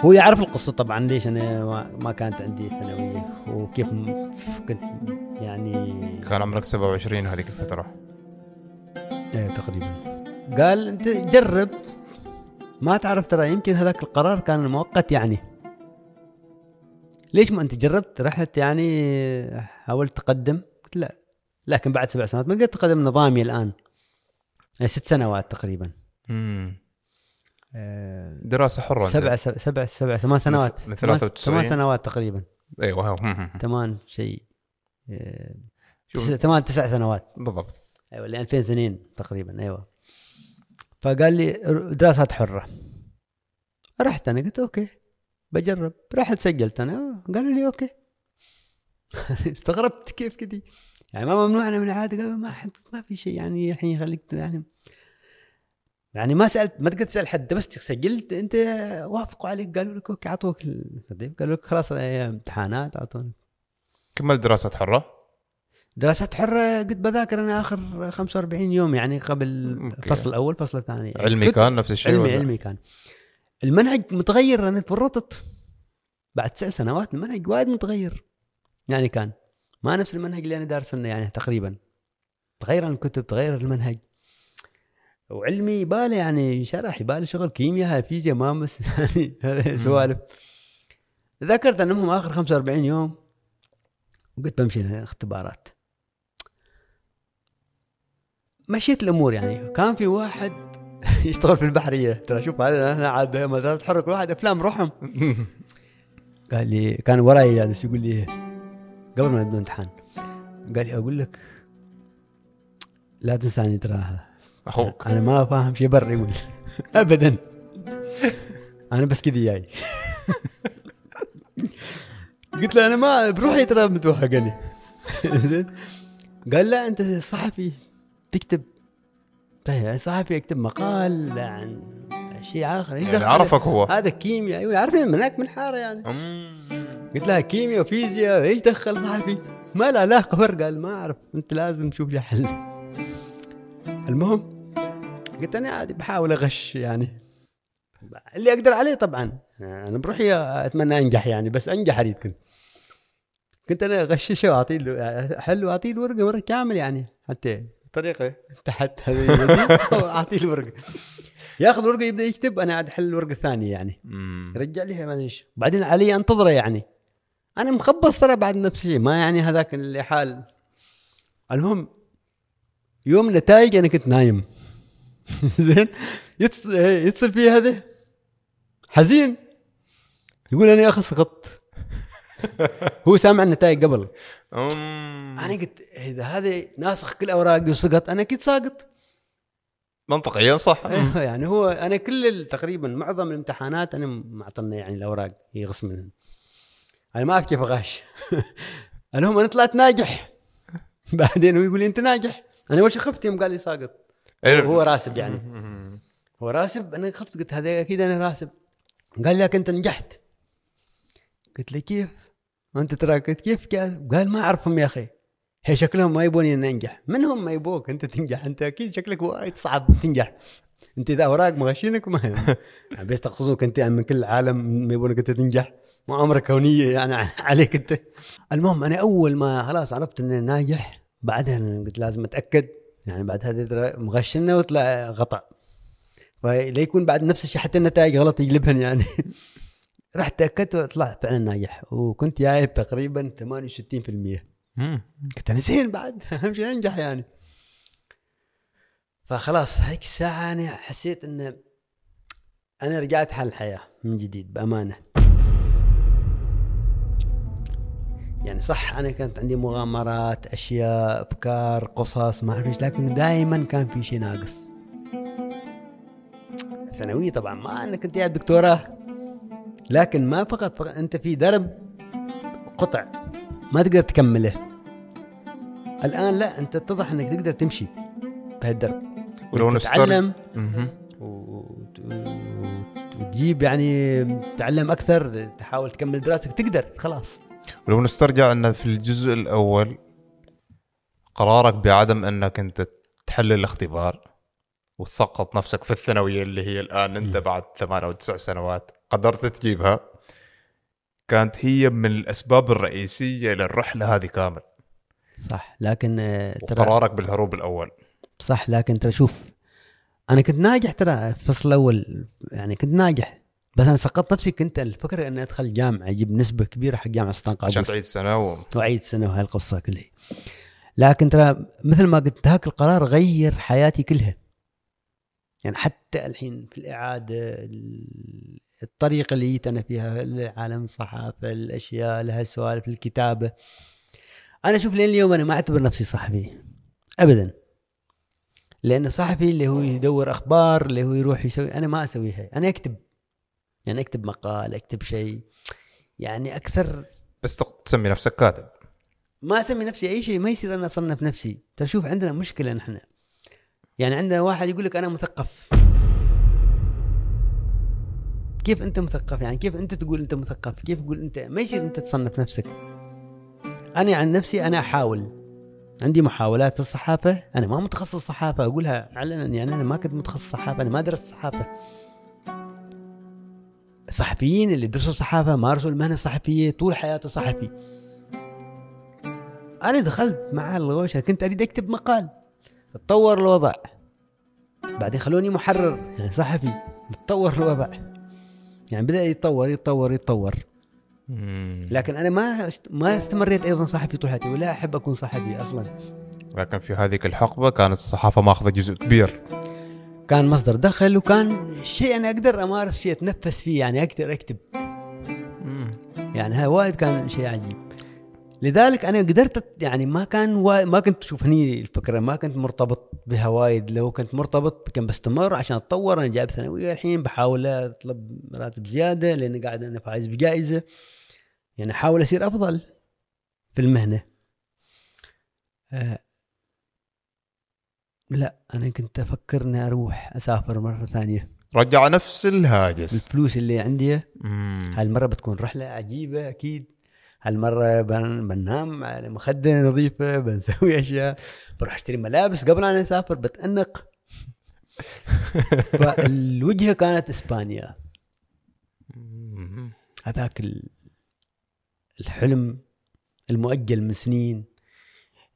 هو يعرف القصة طبعا ليش أنا ما- كانت عندي ثانوية وكيف كنت يعني كان عمرك 27 هذيك الفترة. إيه تقريبا. قال أنت جرب. ما تعرف ترى يمكن هذاك القرار كان مؤقت يعني. ليش ما أنت جربت؟ رحت يعني حاولت تقدم. قلت لا. لكن بعد سبع سنوات ما قدرت تقدم نظامي الآن. يعني ست سنوات تقريبا. آه، دراسة حرة. سبع سبع سبع, سبع ثمان سنوات. من ثمان- 93. ثمان سنوات تقريبا. أيوه. ثمان شيء. آه، ثمان تسع سنوات. بالضبط. أيوه ل 2002 تقريبا أيوه. فقال لي دراسات حرة. رحت أنا قلت okay بجرب. رحت سجلت أنا. قالوا لي okay. استغربت كيف كذي. يعني ما ممنوعنا من العادة قالوا ما حد ما في شيء. يعني الحين يخليك يعني يعني ما سالت ما تقدر تسأل حد بس سجلت أنت وافقوا عليك قالوا لك أوكي أعطوك ال- قالوا لك خلاص امتحانات أعطوني. كملت دراسات حرة؟ دراسات حرة قلت بذاكر أنا آخر 45 يوم يعني قبل. الفصل الأول الفصل الثاني علمي كان نفس الشيء علمي ولا؟ علمي كان. المنهج متغير أنا تورطت. بعد تسع سنوات المنهج وايد متغير. يعني كان ما نفس المنهج اللي أنا دارسه يعني تقريبا. تغير الكتب تغير المنهج. وعلمي يباله يعني شرح يباله شغل كيمياء فيزياء ما مس يعني هذه سوالف. ذكرت أنهم آخر 45 يوم وقلت بمشي اختبارات. مشيت الأمور يعني. كان في واحد يشتغل في البحرية. ترى شوف هذا أنا عاد مدرسة حرك واحد أفلام روحهم قال لي كان وراي جالس يقول لي قبل ما نبدا الامتحان. قال لي أقول لك لا تنساني ترى. أخوك. أنا ما فاهم شيء برا يقول. ابدا. أنا بس كذا جاي. قلت له أنا ما بروحي ترى متوهقني زين. قال لا أنت صحفي تكتب. طيب صحفي اكتب مقال عن شيء آخر. يعني دخل؟ عرفك هو. هذا كيمياء. أيوه يعرفني من هناك من الحارة يعني. قلت لها كيمياء وفيزياء إيش دخل صحفي؟ ما له علاقة فرق قال ما أعرف أنت لازم تشوف لي حل. المهم قلت أنا عادي بحاول أغش يعني. اللي أقدر عليه طبعا. أنا بروحي أتمنى أنجح يعني بس أنجح أريد كنت. كنت أنا أغششه وأعطيه له حل وأعطيه الورقة مرة كامل يعني حتى طريقة. تحت هذه يدي اعطيه الورقة. ياخذ الورقه يبدا يكتب أنا قاعد أحل الورقة الثانية يعني. أمم. رجع لي ما أدري إيش. بعدين علي أنتظره يعني. أنا مخبص ترى بعد نفس الشيء ما يعني هذاك اللي حال. المهم يوم النتائج أنا كنت نايم. زين؟ يتصل, في هذا حزين. يقول أنا يا أخي سقطت. هو سامع النتائج قبل. أنا قلت إذا هذا ناسخ كل أوراقي وسقط أنا أكيد ساقط. منطقيا صح. أيوه يعني هو أنا كل تقريبا معظم الامتحانات أنا معطلنا يعني الاوراق هي غصب منهم أنا ما أعرف كيف أغش. المهم أنا طلعت ناجح. بعدين هو يقول لي أنت ناجح. أنا أول شيء خفت يوم قال لي ساقط. إيه. هو راسب يعني. هو راسب أنا خفت قلت هذا أكيد أنا راسب. قال لي أنت نجحت. قلت له كيف؟ أنت ترى قلت كيف؟ قال ما أعرفهم يا أخي. هي شكلهم ما يبوني ان انجح من هم ما يبوك انت تنجح. انت أكيد شكلك وايد صعب تنجح. انت إذا أوراق مغشينك ما يعني بس تقصدوك انت من كل العالم ما يبونك انت تنجح. مؤامره كونية يعني عليك انت. المهم أنا أول ما خلاص عرفت إني ناجح بعدها قلت لازم أتأكد. يعني بعد هذا مغشنا وطلع غطأ. فلا يكون بعد نفس الشيء حتى النتائج غلط يقلبهن يعني. رحت تأكدت وطلعت فعلا ناجح. وكنت جايب تقريبا 68% أمم. قلت أنا زين بعد. أهم شيء أنجح يعني. فخلاص هيك الساعة أنا حسيت ان أنا رجعت حال الحياة من جديد بأمانة. يعني صح أنا كانت عندي مغامرات أشياء أفكار قصص ما إيش لكن دائما كان في شيء ناقص. ثانوية طبعا ما إنك كنت جايب دكتوراه لكن ما فقط, فقط أنت في درب قطع ما تقدر تكمله. الآن لا أنت اتضح إنك تقدر تمشي بهالدرب. ولو تتعلم وتجيب يعني تتعلم أكثر تحاول تكمل دراستك تقدر خلاص. ولو نسترجع أن في الجزء الأول قرارك بعدم أنك أنت تحل الاختبار وتسقط نفسك في الثانوية اللي هي الآن أنت بعد ثمان أو تسع سنوات قدرت تجيبها كانت هي من الأسباب الرئيسية للرحلة هذه كامل. صح. لكن آه، ترى وقرارك بالهروب الأول. صح. لكن ترى شوف أنا كنت ناجح ترى في الفصل الأول يعني كنت ناجح بس أنا سقطت نفسي. كنت الفكرة إني أدخل جامعة أجيب نسبة كبيرة حق جامعة سلطان عشان قابوس تعيد سنه و... وأعيد سنة وهاي القصة كلها. لكن ترى مثل ما قلت هاك القرار غير حياتي كلها. يعني حتى الحين في الإعادة ال- الطريقة اللي جيت أنا فيها العالم الصحافة الأشياء لها سوالف الكتابة. أنا أشوف لين اليوم أنا ما أعتبر نفسي صحفي. ابدا. لأن الصحفي اللي هو يدور أخبار اللي هو يروح يسوي أنا ما اسويها أنا أكتب. يعني أكتب مقال أكتب شيء. يعني أكثر بس تسمي نفسك كاتب. ما أسمي نفسي أي شيء ما يصير أنا أصنف نفسي. ترى شوف عندنا مشكلة نحن. يعني عندنا واحد يقول لك أنا مثقف. كيف أنت مثقف؟ يعني كيف أنت تقول أنت مثقف؟ كيف تقول أنت؟ ما يصير أنت تصنف نفسك. أنا عن نفسي أنا أحاول. عندي محاولات في الصحافة. أنا ما متخصص صحافة أقولها علنا يعني أنا ما كنت متخصص صحافة أنا ما درست صحافة. الصحفيين اللي درسوا صحافة مارسوا المهنة الصحفية طول حياته صحفي. أنا دخلت مع الغوشة كنت أريد أكتب مقال. تطور الوضع. بعدين خلوني محرر يعني صحفي. تطور الوضع. يعني بدأ يتطور يتطور يتطور. لكن أنا ما است- ما استمريت أيضا صحفي طول حياتي ولا أحب أكون صحفي أصلا. لكن في هذيك الحقبة كانت الصحافة ماخذة جزء كبير. كان مصدر دخل وكان شيء أنا أقدر أمارس فيه أتنفس فيه يعني أقدر أكتب. يعني هاي وايد كان شيء عجيب. لذلك أنا قدرت يعني ما كان وا... ما كنت تشوف هني الفكرة ما كنت مرتبط بها وايد. لو كنت مرتبط كان بستمر عشان أتطور. أنا جايب ثانوية الحين بحاول أطلب راتب زيادة لأن قاعد أنا فايز بجائزة. يعني أحاول أصير أفضل في المهنة. آه لا أنا كنت أفكر إني أروح أسافر مرة ثانية. رجع نفس الهاجس. الفلوس اللي عندي. مم. هالمرة بتكون رحلة عجيبة أكيد. هالمرة بن- بنام على مخدة نظيفة بنسوي أشياء بروح أشتري ملابس قبل أن أسافر بتأنق. فالوجهة كانت إسبانيا. مم. هذاك ال- الحلم المؤجل من سنين.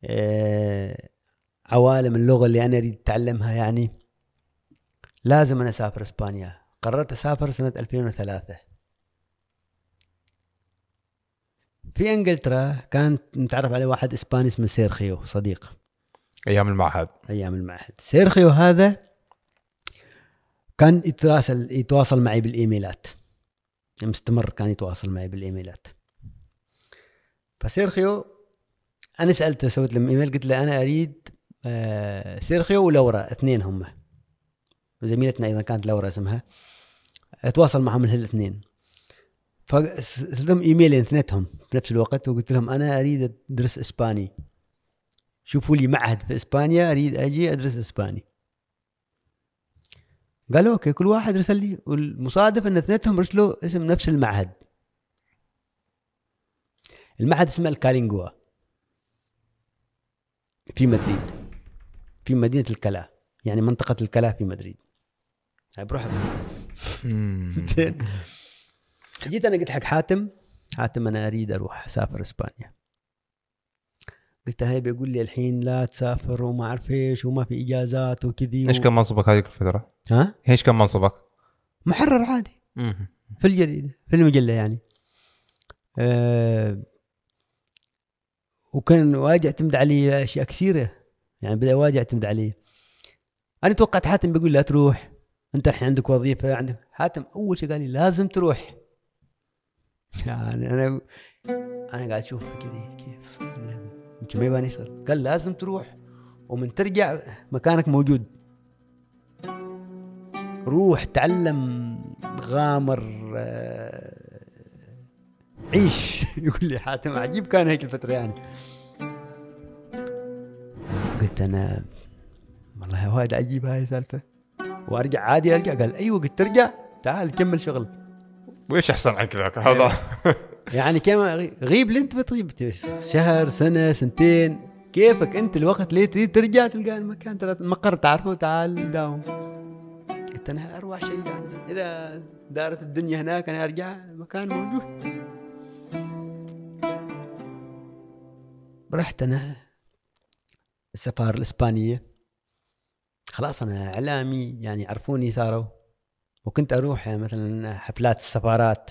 آه، عوالم اللغة اللي أنا أريد أتعلمها يعني. لازم أنا أسافر إسبانيا. قررت أسافر سنة 2003 في إنجلترا كانت نتعرف عليه واحد إسباني اسمه سيرخيو صديق. أيام المعهد. أيام المعهد. سيرخيو هذا كان يتراسل يتواصل معي بالإيميلات. مستمر كان يتواصل معي بالإيميلات. فسيرخيو أنا سألته سويت له إيميل قلت له أنا أريد آه، سيرخيو ولورا اثنين هم. زميلتنا أيضا كانت لورا اسمها. أتواصل معهم الاثنين. فارسلت لهم ايميلين اثنينهم في نفس الوقت وقلت لهم أنا أريد أدرس إسباني. شوفوا لي معهد في إسبانيا أريد أجي أدرس إسباني. قالوا okay كل واحد رسل لي والمصادف إن اثنينهم رسلوا اسم نفس المعهد. المعهد اسمه الكالينجوا في مدريد في مدينة الكلا يعني منطقة الكلا في مدريد. بروح جيت أنا قلت حق حاتم. حاتم أنا أريد أروح أسافر إسبانيا. قلت هاي بيقول لي الحين لا تسافر وما أعرف إيش وما في إجازات وكذي إيش و... كان منصبك هذيك الفترة؟ ها؟ إيش كان منصبك؟ محرر عادي. مم. في الجريدة في المجلة يعني. أه وكان وايد يعتمد علي أشياء كثيرة. يعني بدأ وايد يعتمد علي. أنا توقعت حاتم بيقول لا تروح. أنت الحين عندك وظيفة عندك. حاتم أول شيء قال لي لازم تروح. يعني أنا أنا قاعد أشوف كذي كيف؟ أنا يمكن ما يبغاني اشتغل قال لازم تروح ومن ترجع مكانك موجود. روح تعلم غامر آه، عيش. يقول لي حاتم عجيب كان هيك الفترة يعني. قلت أنا والله وايد عجيب هاي السالفة. وأرجع عادي أرجع. قال أيوه قلت ترجع تعال كمل شغل. وإيش أحسن عن كذاك هذا؟ يعني كم غيب اللي أنت بتغيب؟ شهر سنة سنتين. كيفك أنت الوقت ليه تريد ترجع تلقى المكان؟ ترى المقر تعرفه تعال داوم. قلت أنا اروع شيء يعني. إذا دارت الدنيا هناك أنا أرجع المكان موجود. رحت أنا السفارة الإسبانية. خلاص أنا إعلامي يعني يعرفوني صاروا. وكنت أروح مثلا حفلات السفارات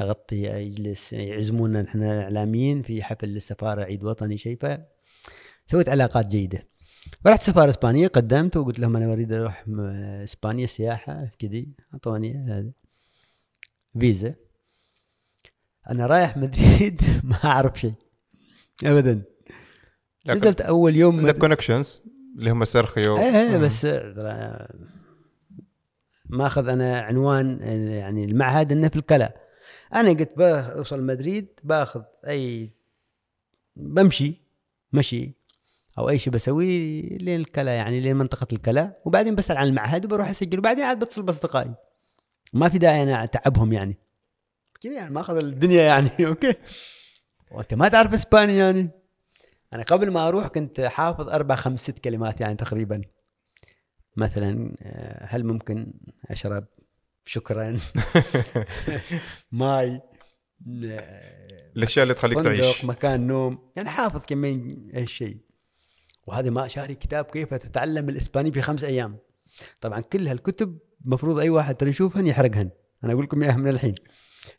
نغطي أجلس يعزمونا نحن اعلاميين في حفل للسفارة عيد وطني شيء ف سويت علاقات جيدة. فرحت سفارة إسبانية قدمت وقلت لهم أنا أريد أروح إسبانيا سياحة كذي أعطوني هذا فيزا. أنا رايح مدريد ما أعرف شيء ابدا. نزلت أول يوم عندك connections اللي هم سيرخيو. إيه إيه بس ماخذ أنا عنوان يعني المعهد انه في الكلا أنا قلت بوصل مدريد باخذ أي بمشي مشي. أو أي شيء بسويه لين الكلا يعني لين منطقة الكلا. وبعدين بسأل عن المعهد وبروح أسجل. وبعدين عاد بتصل بأصدقائي. ما في داعي أنا أتعبهم يعني. كذا يعني ماخذ الدنيا يعني okay. وأنت ما تعرف إسباني يعني. أنا قبل ما أروح كنت حافظ أربع خمس ست كلمات يعني تقريبا. مثلا آه، هل ممكن أشرب شكرا؟ ماي آه، الأشياء اللي تخليك تعيش. مكان نوم يعني حافظ كمين هالشيء. وهذا ما شاري كتاب كيف تتعلم الإسباني في خمس أيام. طبعا كل هالكتب المفروض أي واحد ترى يشوفهن يحرقهن. أنا أقول لكم إياها من الحين.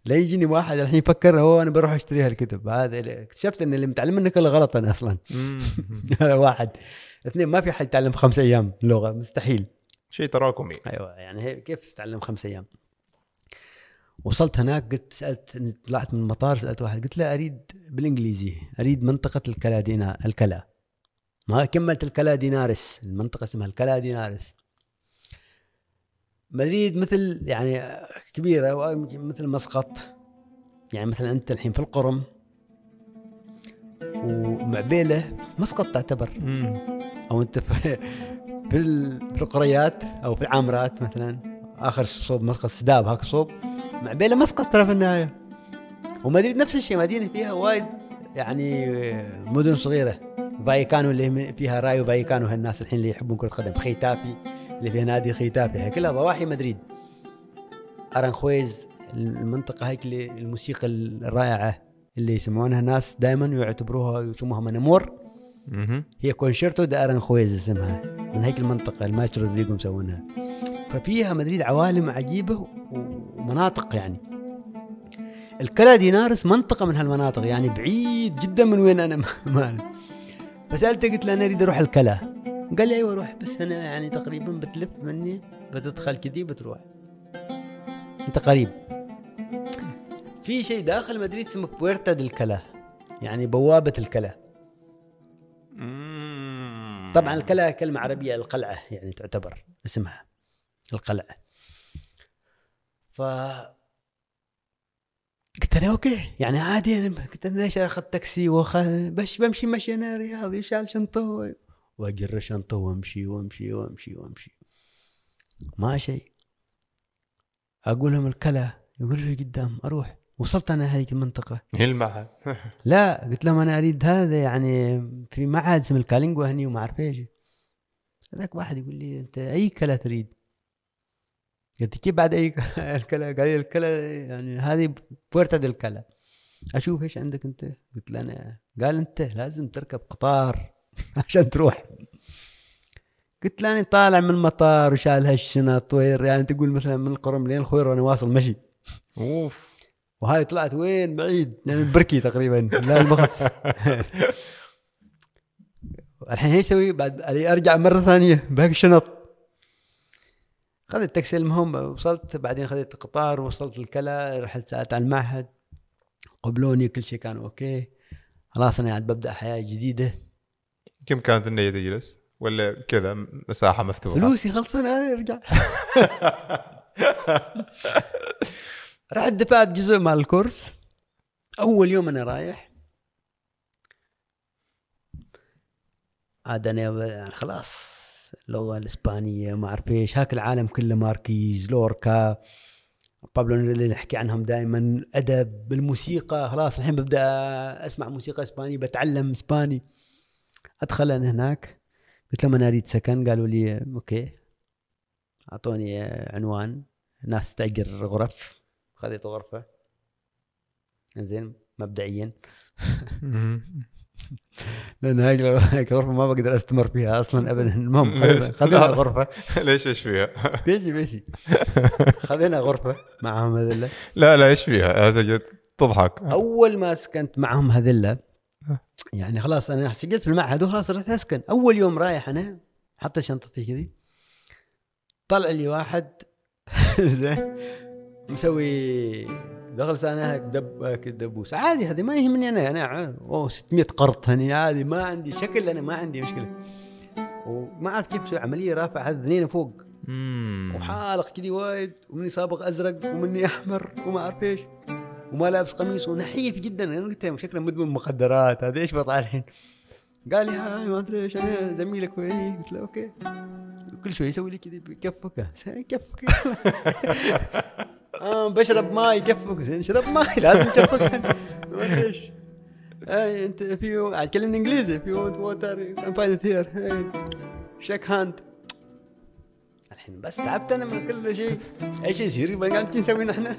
لا يجيني واحد الحين يفكر هو أنا بروح أشتري هالكتب. هذا اكتشفت إن اللي متعلم منه كله غلط أنا أصلا. هذا واحد. اثنين ما في حد يتعلم خمس أيام لغة مستحيل. شيء تراكمي. أيوه يعني كيف تتعلم خمس أيام؟ وصلت هناك قلت سألت طلعت من المطار سألت واحد قلت له أريد بالإنجليزي أريد منطقة الكلا دينا الكلا. ما كملت الكلا دينارس المنطقة اسمها الكلا دينارس. مدريد مثل يعني كبيرة مثل مسقط. يعني مثلا أنت الحين في القرم. ومعبيله مسقط تعتبر. أو أنت في في ال- في القريات أو في العامرات مثلا. آخر صوب مسقط سداب هاك صوب. معبيله مسقط ترى في النهاية. ومدريد نفس الشيء مدينة فيها وايد يعني مدن صغيرة. بايكانو اللي فيها رايو بايكانو هالناس الحين اللي يحبون كرة قدم. خيتافي اللي فيها نادي خيتافي. هي كلها ضواحي مدريد ارنخويز المنطقة هيك الموسيقى الرائعة اللي يسمعونها ناس دائما يعتبروها يسموها mon amour. هي Concierto de Aranjuez اسمها من هيك المنطقة المايسترو رودريجو مسوينها ففيها مدريد عوالم عجيبة ومناطق يعني. الكلا دينارس منطقة من هالمناطق يعني بعيد جدا من وين أنا مال فسألته قلت له أنا أريد أروح الكلا. قال لي أيوه روح بس أنا يعني تقريبا بتلف مني بتدخل كذي بتروح. أنت قريب. في شيء داخل مدريد اسمه بويرتا ديل كلا يعني بوابة الكلا. طبعا الكلا كلمة عربية القلعة يعني تعتبر اسمها القلعة. ف قلت له أوكي يعني عادي أنا قلت أنا ليش أخذ تاكسي وخ... بش بمشي مشي أنا رياضي شال شنطة؟ وأجر شنطة وأمشي وأمشي وأمشي وأمشي. ما شيء. أقول لهم الكلا يقول لي قدام أروح. وصلت أنا هذيك المنطقة. هي المعهد. لا قلت لهم أنا أريد هذا يعني في معهد اسمه الكالينجوا هني وما أعرف إيش. هذاك واحد يقول لي أنت أي كلا تريد؟ قلت كيف بعد أي الكلا؟ قال لي الكلا يعني هذه بورتا ديل كلا أشوف إيش عندك أنت؟ قلت له أنا. قال أنت لازم تركب قطار عشان تروح. قلت له أنا طالع من المطار وشال هالشنط وير يعني تقول مثلا من القرم لين الخوير وأنا واصل مشي. أوف. وهاي طلعت وين؟ بعيد يعني بركي تقريبا لا المخص الحين إيش أسوي بعد أرجع مرة ثانية باقي الشنط. خذت تاكسي المهم وصلت بعدين خذت قطار وصلت ألكالا رحت سالت على المعهد. قبلوني كل شيء كان أوكي. خلاص أنا قاعد ببدأ حياة جديدة. كم كانت النية تجلس ولا كذا مساحة مفتوحة؟ فلوسي خلصنا أرجع. رحت دفعت جزء مال الكورس. أول يوم أنا رايح. عاد أنا يعني خلاص اللغة الإسبانية ما أعرف إيش هاك العالم كله ماركيز لوركا. بابلو اللي نحكي عنهم دائما أدب الموسيقى. خلاص الحين ببدأ أسمع موسيقى اسباني بتعلم إسباني. أدخل أنا هناك. قلت لهم أنا أريد سكن. قالوا لي أوكي. أعطوني عنوان. ناس تأجر غرف. خذيت غرفه زين مبدئيا. لأن هاي هيك غرفه ما بقدر أستمر فيها أصلا ابدا. المهم خذينا غرفه ليش إيش فيها؟ بيجي بيجي خذينا غرفة معهم هذلا لا لا إيش فيها؟ هذا تضحك. أول ما سكنت معهم هذلا يعني خلاص أنا سجلت في المعهد وخلاص رحت أسكن. أول يوم رايح أنا حتى شنطتي كذي. طلع لي واحد. زين. مسوي دخل سنة دب هيك دبوس. عادي هذه ما يهمني أنا أنا أوه 600 قرط هني عادي ما عندي شكل أنا ما عندي مشكلة. وما أعرف كيف مسوي عملية رافع هذا اثنين فوق. وحالق كذي وايد ومني سابق أزرق ومني أحمر وما أعرف إيش. وما لابس قميص ونحيف جدا. أنا قلت له شكله مدمن مخدرات هذا إيش وضعه الحين؟ قال لي هاي ما أدري إيش أنا زميلك ويني قلت له أوكي. كل شوي يسوي لي كذي بكفك. كفك آه بشرب ماي كفك اشرب ماي لازم كفك ما ادري إيش اي انت في تكلمني إنجليزي في ووتر فايند هير shake hand الحين بس تعبت أنا من كل شيء. إيش يصير؟ ما قاعد نسوي نحن؟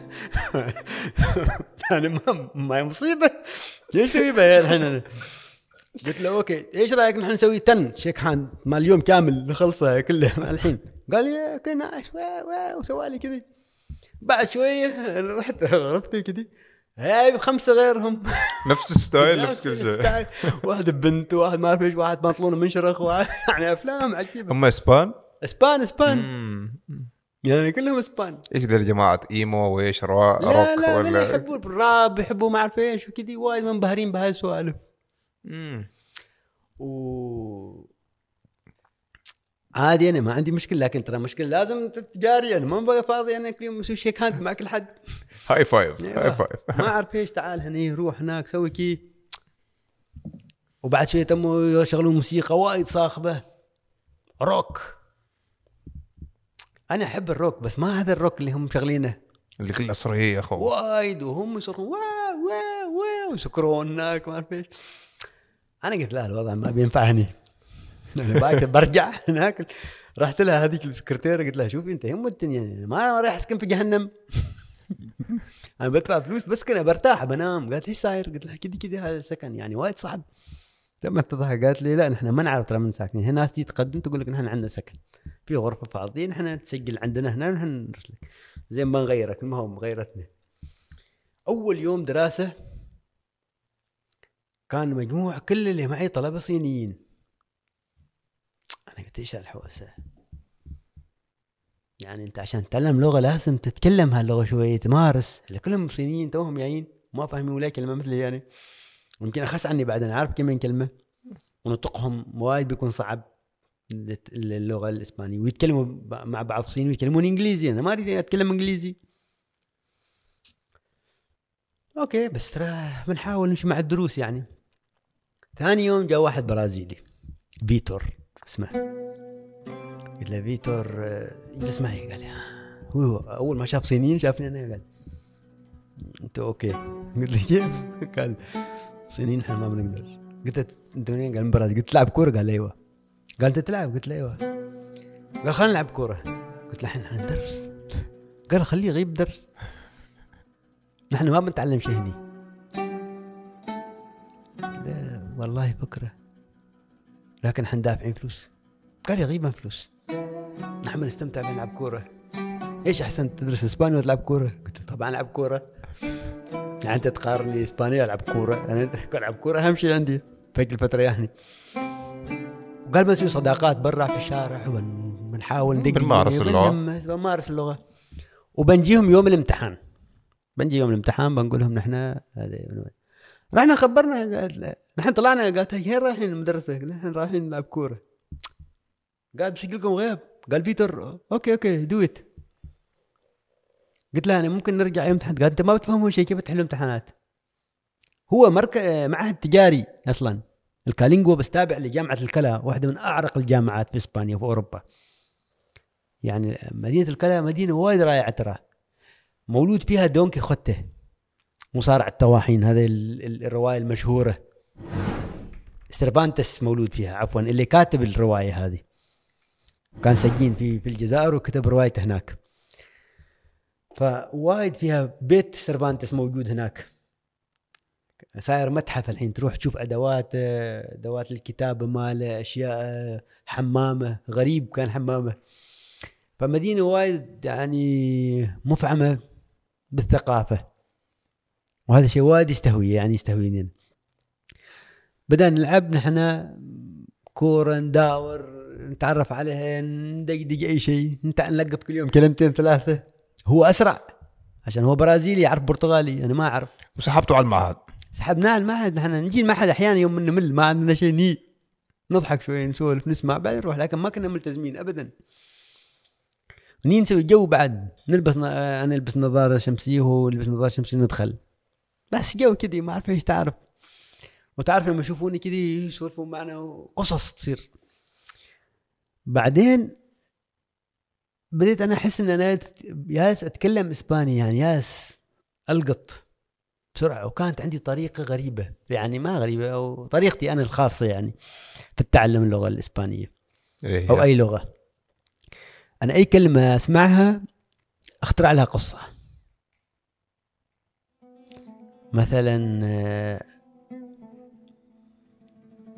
يعني ما ما مصيبة. إيش أسوي بها الحين أنا؟ قلت له أوكي إيش رأيك نحن نسوي ten shake hand مال اليوم كامل؟ نخلصها كلها الحين. قال لي أوكي nice وسوى لي كذي. بعد شوية رحت غرفتي كذي هاي بخمسة غيرهم. نفس الستايل نفس كل شيء. واحد بنت واحد ما اعرف إيش واحد بنطلون منشرخ واحد يعني أفلام عجيبه هم إسبان؟ إسبان إسبان. يعني كلهم إسبان. إيش ذا الجماعة؟ emo وإيش روك لا, لا ولا يحبوا الراب يحبوا ما أعرف إيش وكذي وايد منبهرين بهاي السوالف. مم. و عادي أنا ما عندي مشكلة لكن ترى مشكلة لازم تتجاري أنا ما بقى فاضي أنا كل يوم أسوي shake hand مع كل حد. high five. High five ما أعرف إيش تعال هني روح هناك سوي كي. وبعد شوية تموا يشغلون موسيقى وايد صاخبة. روك. أنا أحب الروك بس ما هذا الروك اللي هم مشغلينه. اللي كل عصرية يا اخو وايد وهم يصرخون wow wow wow ويسكرون هناك ما أعرف إيش. أنا قلت لا الوضع ما بينفعني أنا برجع هناك. رحت لها هذيك السكرتيرة قلت لها شوفي انت يم الدنيا يعني ما رايح أسكن في جهنم. أنا بدفع فلوس بسكن برتاح بنام. قالت إيش صاير؟ قلت لها كذي كذي هذا السكن يعني وايد صعب. تم تضحك قالت لي لا نحن ما نعرف ترى من ساكنين. هنا ناس تيجي تقدم تقول لك نحن عندنا سكن. في غرفة فاضية نحن تسجل عندنا هنا نحن نرسلك زين ما نغيرك. المهم غيرتني. أول يوم دراسة كان مجموع كل اللي معي طلبة صينيين. أنا قلت إيش الحوسة؟ يعني أنت عشان تتعلم لغة لازم تتكلم هاللغة شوية تمارس. كلهم صينيين توهم جايين ما فاهمين ولا كلمة مثلي يعني. ممكن أخس عني بعد أنا عارف كم من كلمة. ونطقهم وايد بيكون صعب اللغة الإسبانية. ويتكلموا مع بعض صيني ويتكلمون إنجليزي. أنا ما اريد أتكلم إنجليزي. أوكي بس ترى بنحاول نمشي مع الدروس يعني. ثاني يوم جاء واحد برازيلي فيتور اسمه قلت له فيتور آه، اجلس معي. قال لي "آه." هو أول ما شاف صينيين شافني أنا. قال أنت أوكي. قلت له كيف؟ قال صينيين إحنا ما بنقدر. قلت له أنت منين؟ قال من قلت تلعب كورة؟ قال أيوه. قال أنت تلعب؟ قلت له أيوه. قال خلينا نلعب كورة. قلت له إحنا درس. قال خليه يغيب درس. نحن ما بنتعلم شيء هني. والله فكره لكن إحنا دافعين فلوس. قال يغيب من فلوس. نحن بنستمتع بنلعب كورة. إيش أحسن تدرس إسباني ولا تلعب كورة؟ قلت طبعا ألعب كورة. يعني أنت تقارن لي اسبانيا العب كورة. أنا ألعب كورة أهم شيء عندي في الفترة يعني. وقال بنسوي صداقات برا في الشارع وبنحاول ندق بنمارس. بنمارس- بنمارس اللغة. وبنجيهم يوم الامتحان. بنجي يوم الامتحان بنقول لهم نحن هذا رحنا خبرنا قالت لا. نحن طلعنا قالت وين رايحين المدرسة؟ نحن رايحين نلعب كورة. قال بسجلكم غياب؟ قال بيتر okay okay do it قلت لها أنا ممكن نرجع يوم امتحان قال أنت ما بتفهمون شيء كيف تحلوا امتحانات؟ هو مركز معهد تجاري أصلا. الكالينجو بس تابع لجامعة ألكالا واحدة من أعرق الجامعات في إسبانيا وفي أوروبا. يعني مدينة ألكالا مدينة وايد رائعة ترى. مولود فيها دون كيخوته مصارع الطواحين هذه ال- ال- الرواية المشهورة. سيرفانتس مولود فيها عفوا اللي كاتب الرواية هذه. كان سجين في في الجزائر وكتب روايته هناك. فوايد فيها بيت سيرفانتس موجود هناك. صاير متحف الحين تروح تشوف أدوات أدوات الكتابه ماله أشياء حمامة غريب كان حمامة. فمدينة وايد يعني مفعمة بالثقافة. وهذا شيء وايد يستهوي يعني يستهويني. أنا. بدأنا نلعب نحن كورة نداور نتعرف عليها ندقدق أي شيء نلقط كل يوم كلمتين ثلاثة. هو أسرع عشان هو برازيلي يعرف برتغالي أنا ما أعرف. وسحبته على المعهد. سحبناه المعهد نحن نجي المعهد أحيانا يوم نمل ما عندنا شيء ني. نضحك شوي نسولف نسمع بعدين نروح لكن ما كنا ملتزمين ابدا. ني نسوي جو بعد. نلبس ن- أنا البس نظارة شمسية وهو يلبس نظارة شمسية ندخل. بس جو كذي ما اعرف إيش تعرف وتعرف لما يشوفوني كذي يسولفون معنا وقصص تصير. بعدين بديت أنا أحس إن أنا ياس أتكلم إسباني يعني ياس ألقط بسرعة وكانت عندي طريقة غريبة يعني ما غريبة أو طريقتي أنا الخاصة يعني في التعلم اللغة الإسبانية هي؟ أو أي لغة. أنا أي كلمة أسمعها أخترع لها قصة. مثلا آه،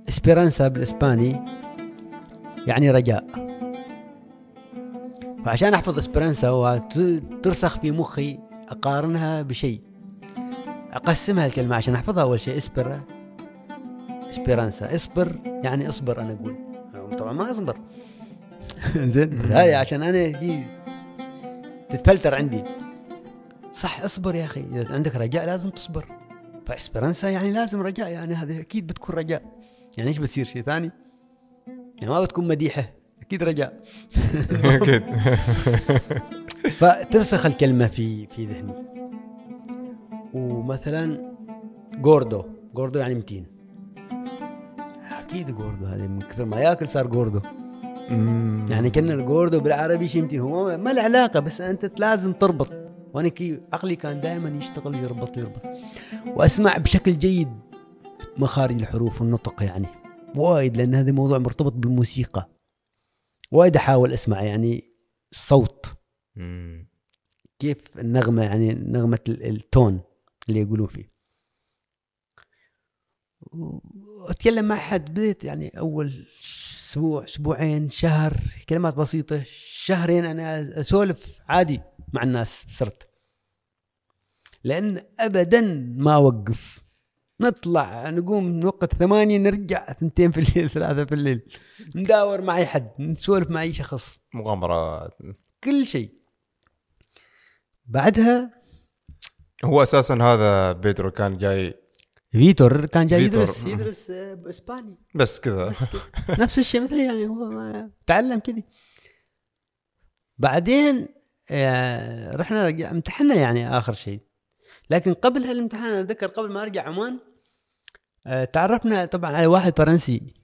esperanza بالإسباني يعني رجاء. فعشان أحفظ esperanza وترسخ في مخي أقارنها بشيء. أقسمها الكلمة عشان أحفظها أول شيء esper esperanza. اصبر يعني إصبر أنا أقول. طبعا ما أصبر. زين هذه عشان أنا هي تتفلتر عندي. صح اصبر يا أخي. إذا عندك رجاء لازم تصبر. فإسبرانسا يعني لازم رجاء يعني هذه أكيد بتكون رجاء. يعني إيش بتصير؟ شيء ثاني؟ يعني ما بتكون مديحة. أكيد رجاء. أكيد. فترسخ الكلمة في في ذهني. ومثلا جوردو جوردو يعني متين. أكيد gordo هذا من كثر ما ياكل صار gordo يعني كأن ال gordo بالعربي شيء متين. هو ما له علاقة بس أنت لازم تربط. وأنا كي عقلي كان دائما يشتغل يربط يربط. وأسمع بشكل جيد مخارج الحروف والنطق يعني. وايد لأن هذا موضوع مرتبط بالموسيقى. وايد أحاول أسمع يعني مم. كيف النغمة يعني نغمة ال- ال tone اللي يقولون فيه. وأتكلم مع حد بديت يعني أول أسبوع أسبوعين شهر كلمات بسيطة. شهرين أنا أسولف عادي مع الناس صرت. لأن ابدا ما اوقف نطلع نقوم من وقت ثمانية نرجع ثنتين في الليل ثلاثة في الليل. نداور مع أي حد نسولف مع أي شخص. مغامرات. كل شيء. بعدها هو أساسا هذا بيدرو كان جاي فيتور كان جاي فيتور. يدرس يدرس آه، باسباني بس كذا. نفس الشيء مثلي يعني هو ما تعلم كذي. بعدين آه، رحنا امتحنا يعني آخر شيء. لكن قبل هالامتحان أنا أتذكر قبل ما أرجع عمان آه، تعرفنا طبعا على واحد فرنسي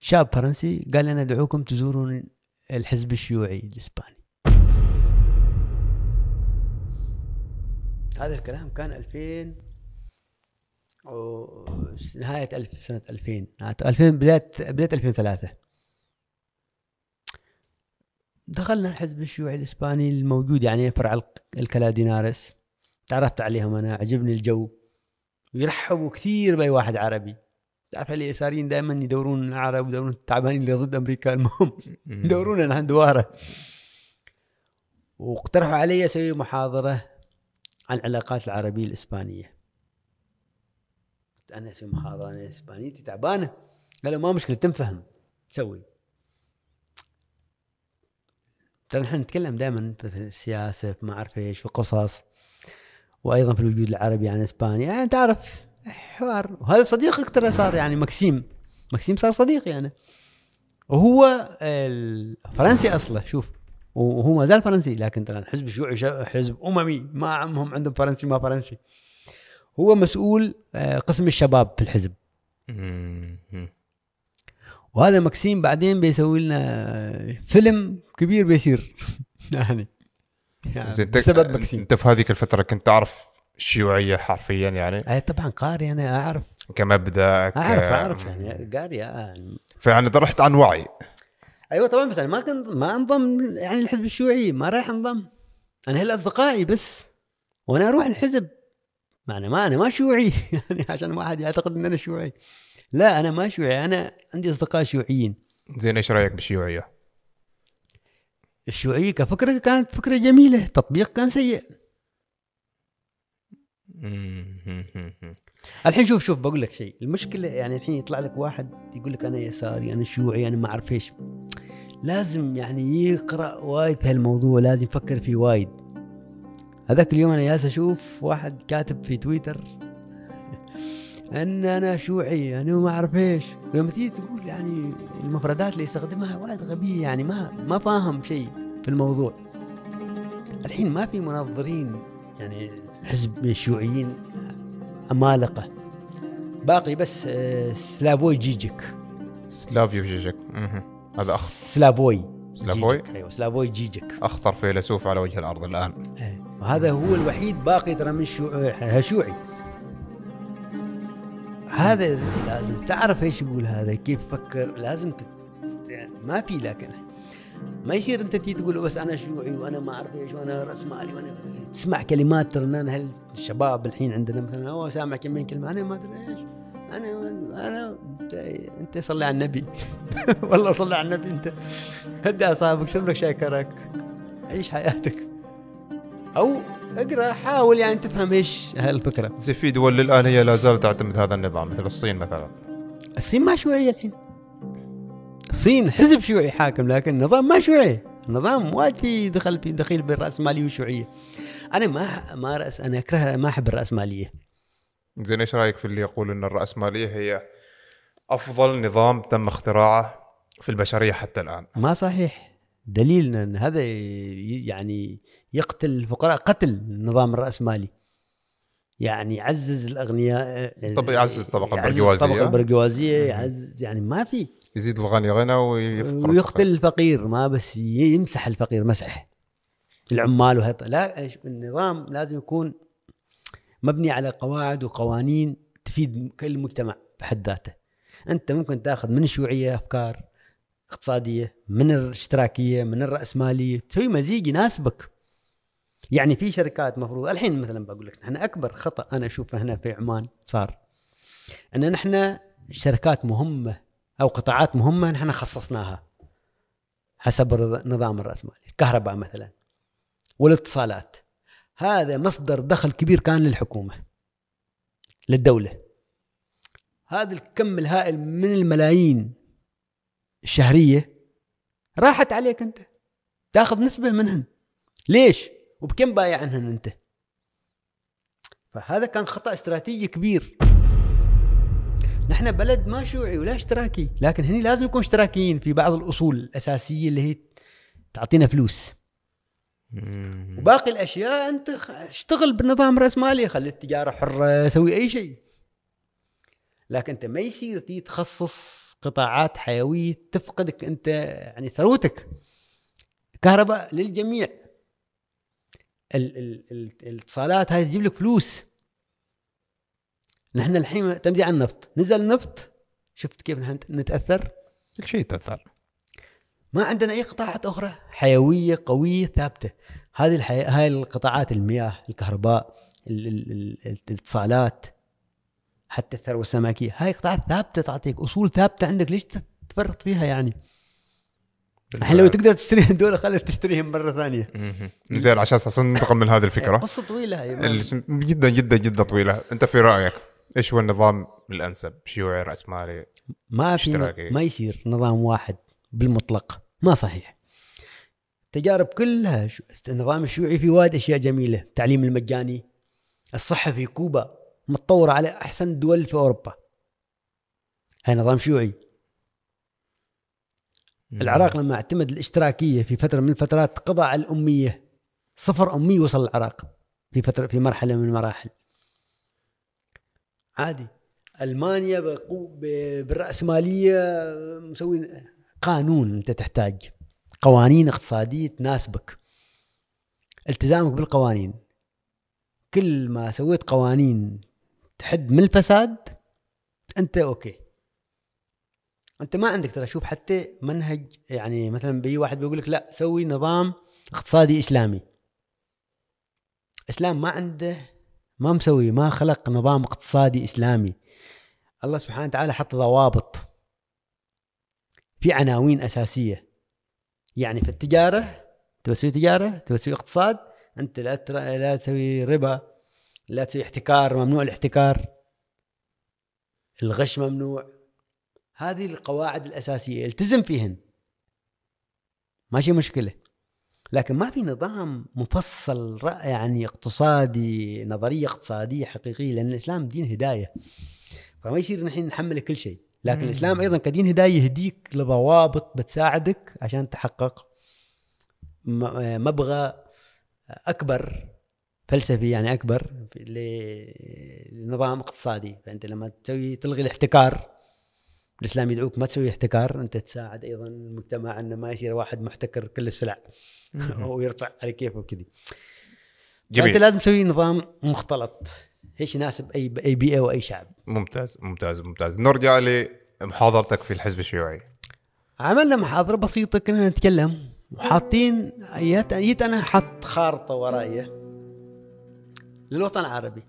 شاب فرنسي قال لنا ادعوكم تزورون الحزب الشيوعي الإسباني. هذا الكلام كان 2000 و- نهاية ألف سنة 2000 نهاية 2000 بداية بداية 2003 دخلنا الحزب الشيوعي الإسباني الموجود يعني فرع الكلادينارس تعرفت عليهم أنا عجبني الجو. ويرحبوا كثير بأي واحد عربي. تعرف اليساريين دائما يدورون العرب يدورون التعبانين اللي ضد أمريكا المهم. يدورون عن دواره واقترحوا علي أسوي محاضرة عن العلاقات العربية الإسبانية. أنا أسوي محاضرة أنا اسبانيتي تعبانة؟ قالوا ما مشكلة تنفهم تسوي ترى نحن نتكلم دائما في السياسة في ما أعرف إيش في قصص. وأيضا في الوجود العربي عن إسبانيا. يعني تعرف حوار. وهذا صديقك ترى صار يعني مكسيم مكسيم صار صديقي أنا وهو الفرنسي اصله شوف. وهو ما زال فرنسي لكن ترى الحزب الشيوعي حزب أممي. ما عمهم عندهم فرنسي ما فرنسي. هو مسؤول آه، قسم الشباب في الحزب. وهذا مكسيم بعدين بيسوي لنا آه، فيلم كبير بيصير. يعني, يعني بسبب مكسيم انت في هذيك الفترة كنت تعرف الشيوعية حرفيا يعني؟ اي طبعا قاري أنا أعرف. كمبدا ك- أعرف أعرف يعني قاري آه، يعني. فيعني رحت عن وعي. أيوه طبعا بس أنا ما كنت ما أنضم يعني الحزب الشيوعي ما رايح أنضم. أنا هلا اصدقائي بس. وأنا أروح الحزب. أنا ما أنا ما شيوعي. يعني عشان ما حد يعتقد ان أنا شيوعي. لا أنا ما شيوعي. أنا عندي أصدقاء شيوعيين. زين إيش رأيك بالشيوعية؟ الشيوعية كفكرة كانت فكرة جميلة تطبيق كان سيء. الحين شوف شوف بقول لك شيء. المشكلة يعني الحين يطلع لك واحد يقول لك أنا يساري أنا شيوعي أنا ما أعرف إيش. لازم يعني يقرأ وايد في هالموضوع لازم يفكر فيه وايد. هذاك اليوم أنا جالس أشوف واحد كاتب في تويتر. أن أنا شيوعي أنا ما أعرف إيش. لما تيجي تقول يعني المفردات اللي يستخدمها وايد غبية يعني ما ما فاهم شيء في الموضوع. الحين ما في منظرين يعني حزب الشيوعيين عمالقه باقي بس آه، سلافوي جيجك. سلافيو جيجك. هذا أخ... سلافوي سلافوي؟ أيوه سلافوي جيجك. أخطر فيلسوف على وجه الأرض الآن. إيه. وهذا هو الوحيد باقي ترى من شو... آه، شيوعي. هذا لازم تعرف إيش يقول هذا كيف يفكر لازم تت... يعني ما في لكن ما يصير أنت تيجي تقول بس أنا شيوعي وأنا ما أعرف إيش وأنا رأس مالي وأنا تسمع كلمات ترى أنا هل الشباب الحين عندنا مثلا هو سامع كم من كلمة أنا ما أدري إيش. أنا أنا أنت, صلي على النبي. والله صلي على النبي أنت. هدي أعصابك شرب لك شاي كرك. عيش حياتك. أو اقرأ حاول يعني تفهم إيش هالفكرة. زي في دول للآن هي لا زالت تعتمد هذا النظام مثل الصين مثلا. الصين ما شيوعيه الحين. الصين حزب شيوعي حاكم لكن نظام ما شيوعي نظام وايد في دخل في دخيل بالراسماليه والشيوعيه أنا ما ما رأس أنا اكره ما أحب الراسماليه زين إيش رأيك في اللي يقول إن الراسماليه هي أفضل نظام تم اختراعه في البشرية حتى الآن؟ ما صحيح. دليل إن هذا يعني يقتل الفقراء قتل النظام الراسمالي يعني يعزز الأغنياء طب يعزز الطبقة يعزز البرجوازية. الطبقه البرجوازيه يعزز يعني ما في. يزيد الغني غنى ويفقر ويقتل الفقير. ما بس يمسح الفقير مسح العمال وهذا لا النظام لازم يكون مبني على قواعد وقوانين تفيد كل مجتمع بحد ذاته. أنت ممكن تاخذ من الشيوعيه أفكار اقتصادية من الاشتراكية من الراسماليه تسوي مزيج يناسبك. يعني في شركات مفروض الحين مثلا بقول لك نحن أكبر خطأ أنا أشوفه هنا في عمان صار إن نحن شركات مهمة أو قطاعات مهمة نحن خصصناها حسب النظام الرأسمالي الكهرباء مثلا والاتصالات هذا مصدر دخل كبير كان للحكومة للدولة. هذا الكم الهائل من الملايين الشهرية راحت عليك أنت تاخذ نسبة منهن. ليش؟ وبكم بايع عنهن انت؟ فهذا كان خطأ استراتيجي كبير. نحن بلد ما شيوعي ولا اشتراكي لكن هني لازم نكون اشتراكيين في بعض الأصول الأساسية اللي هي تعطينا فلوس. وباقي الأشياء أنت اشتغل بالنظام الراسمالي خلي التجارة حرة سوي أي شيء. لكن أنت ما يصير تي تخصص قطاعات حيوية تفقدك أنت يعني ثروتك. كهرباء للجميع. الاتصالات هاي تجيب لك فلوس. نحن الحين معتمدين على النفط. نزل النفط شفت كيف نحن نتأثر؟ كل شيء تاثر ما عندنا أي قطاعات أخرى حيوية قوية ثابتة. هذه الحي... هاي القطاعات المياه الكهرباء ال... ال... ال... الاتصالات حتى الثروة السمكية. هاي قطاعات ثابتة تعطيك أصول ثابتة عندك ليش تفرط فيها يعني؟ الحين لو تقدر تشتريها دول خليك تشتريهم مرة ثانية. زين عشان أساسا ننتقل من هذه الفكرة. قصة طويلة جدا جدا جدا طويلة. أنت في رأيك إيش هو النظام الأنسب؟ شيوعي راسمالي ما في اشتراكي. ما يصير نظام واحد بالمطلق. ما صحيح. التجارب كلها شو- النظام الشيوعي في وايد أشياء جميلة. التعليم المجاني الصحة في كوبا متطورة على أحسن الدول في أوروبا. هاي نظام شيوعي. العراق لما اعتمد الاشتراكية في فترة من الفترات قضى على الأمية. صفر اميه وصل العراق في فترة في مرحلة من المراحل. عادي. ألمانيا بالرأسمالية مسوين قانون أنت تحتاج. قوانين اقتصادية تناسبك. التزامك بالقوانين. كل ما سويت قوانين تحد من الفساد أنت okay. أنت ما عندك ترى شوف حتى منهج يعني مثلا بيجي واحد بيقول لك لا سوي نظام اقتصادي إسلامي. إسلام ما عنده ما مسوي ما خلق نظام اقتصادي إسلامي. الله سبحانه وتعالى حط ضوابط. في عناوين أساسية. يعني في التجارة تبغى تسوي تجارة تبغى تسوي اقتصاد أنت لا لا تسوي ربا لا تسوي احتكار ممنوع الاحتكار. الغش ممنوع. هذه القواعد الأساسية التزم فيهن. ماشي مشكلة. لكن ما في نظام مفصل رأي يعني اقتصادي نظرية اقتصادية حقيقية لأن الإسلام دين هداية. فما يصير نحن نحمل كل شيء. لكن الإسلام أيضا كدين هداية يهديك لضوابط بتساعدك عشان تحقق مبغى أكبر فلسفي يعني أكبر لنظام اقتصادي. فأنت لما تسوي تلغي الاحتكار الإسلام يدعوك ما تسوي احتكار أنت تساعد أيضا المجتمع إنه ما يصير واحد محتكر كل السلع. ويرفع على كيفه وكذي. جميل. لازم تسوي نظام مختلط. إيش يناسب أي أي بيئة وأي شعب. ممتاز ممتاز ممتاز. نرجع لمحاضرتك في الحزب الشيوعي. عملنا محاضرة بسيطة كنا نتكلم. وحاطين جيت جيت أنا حط خارطة ورايا للوطن العربي.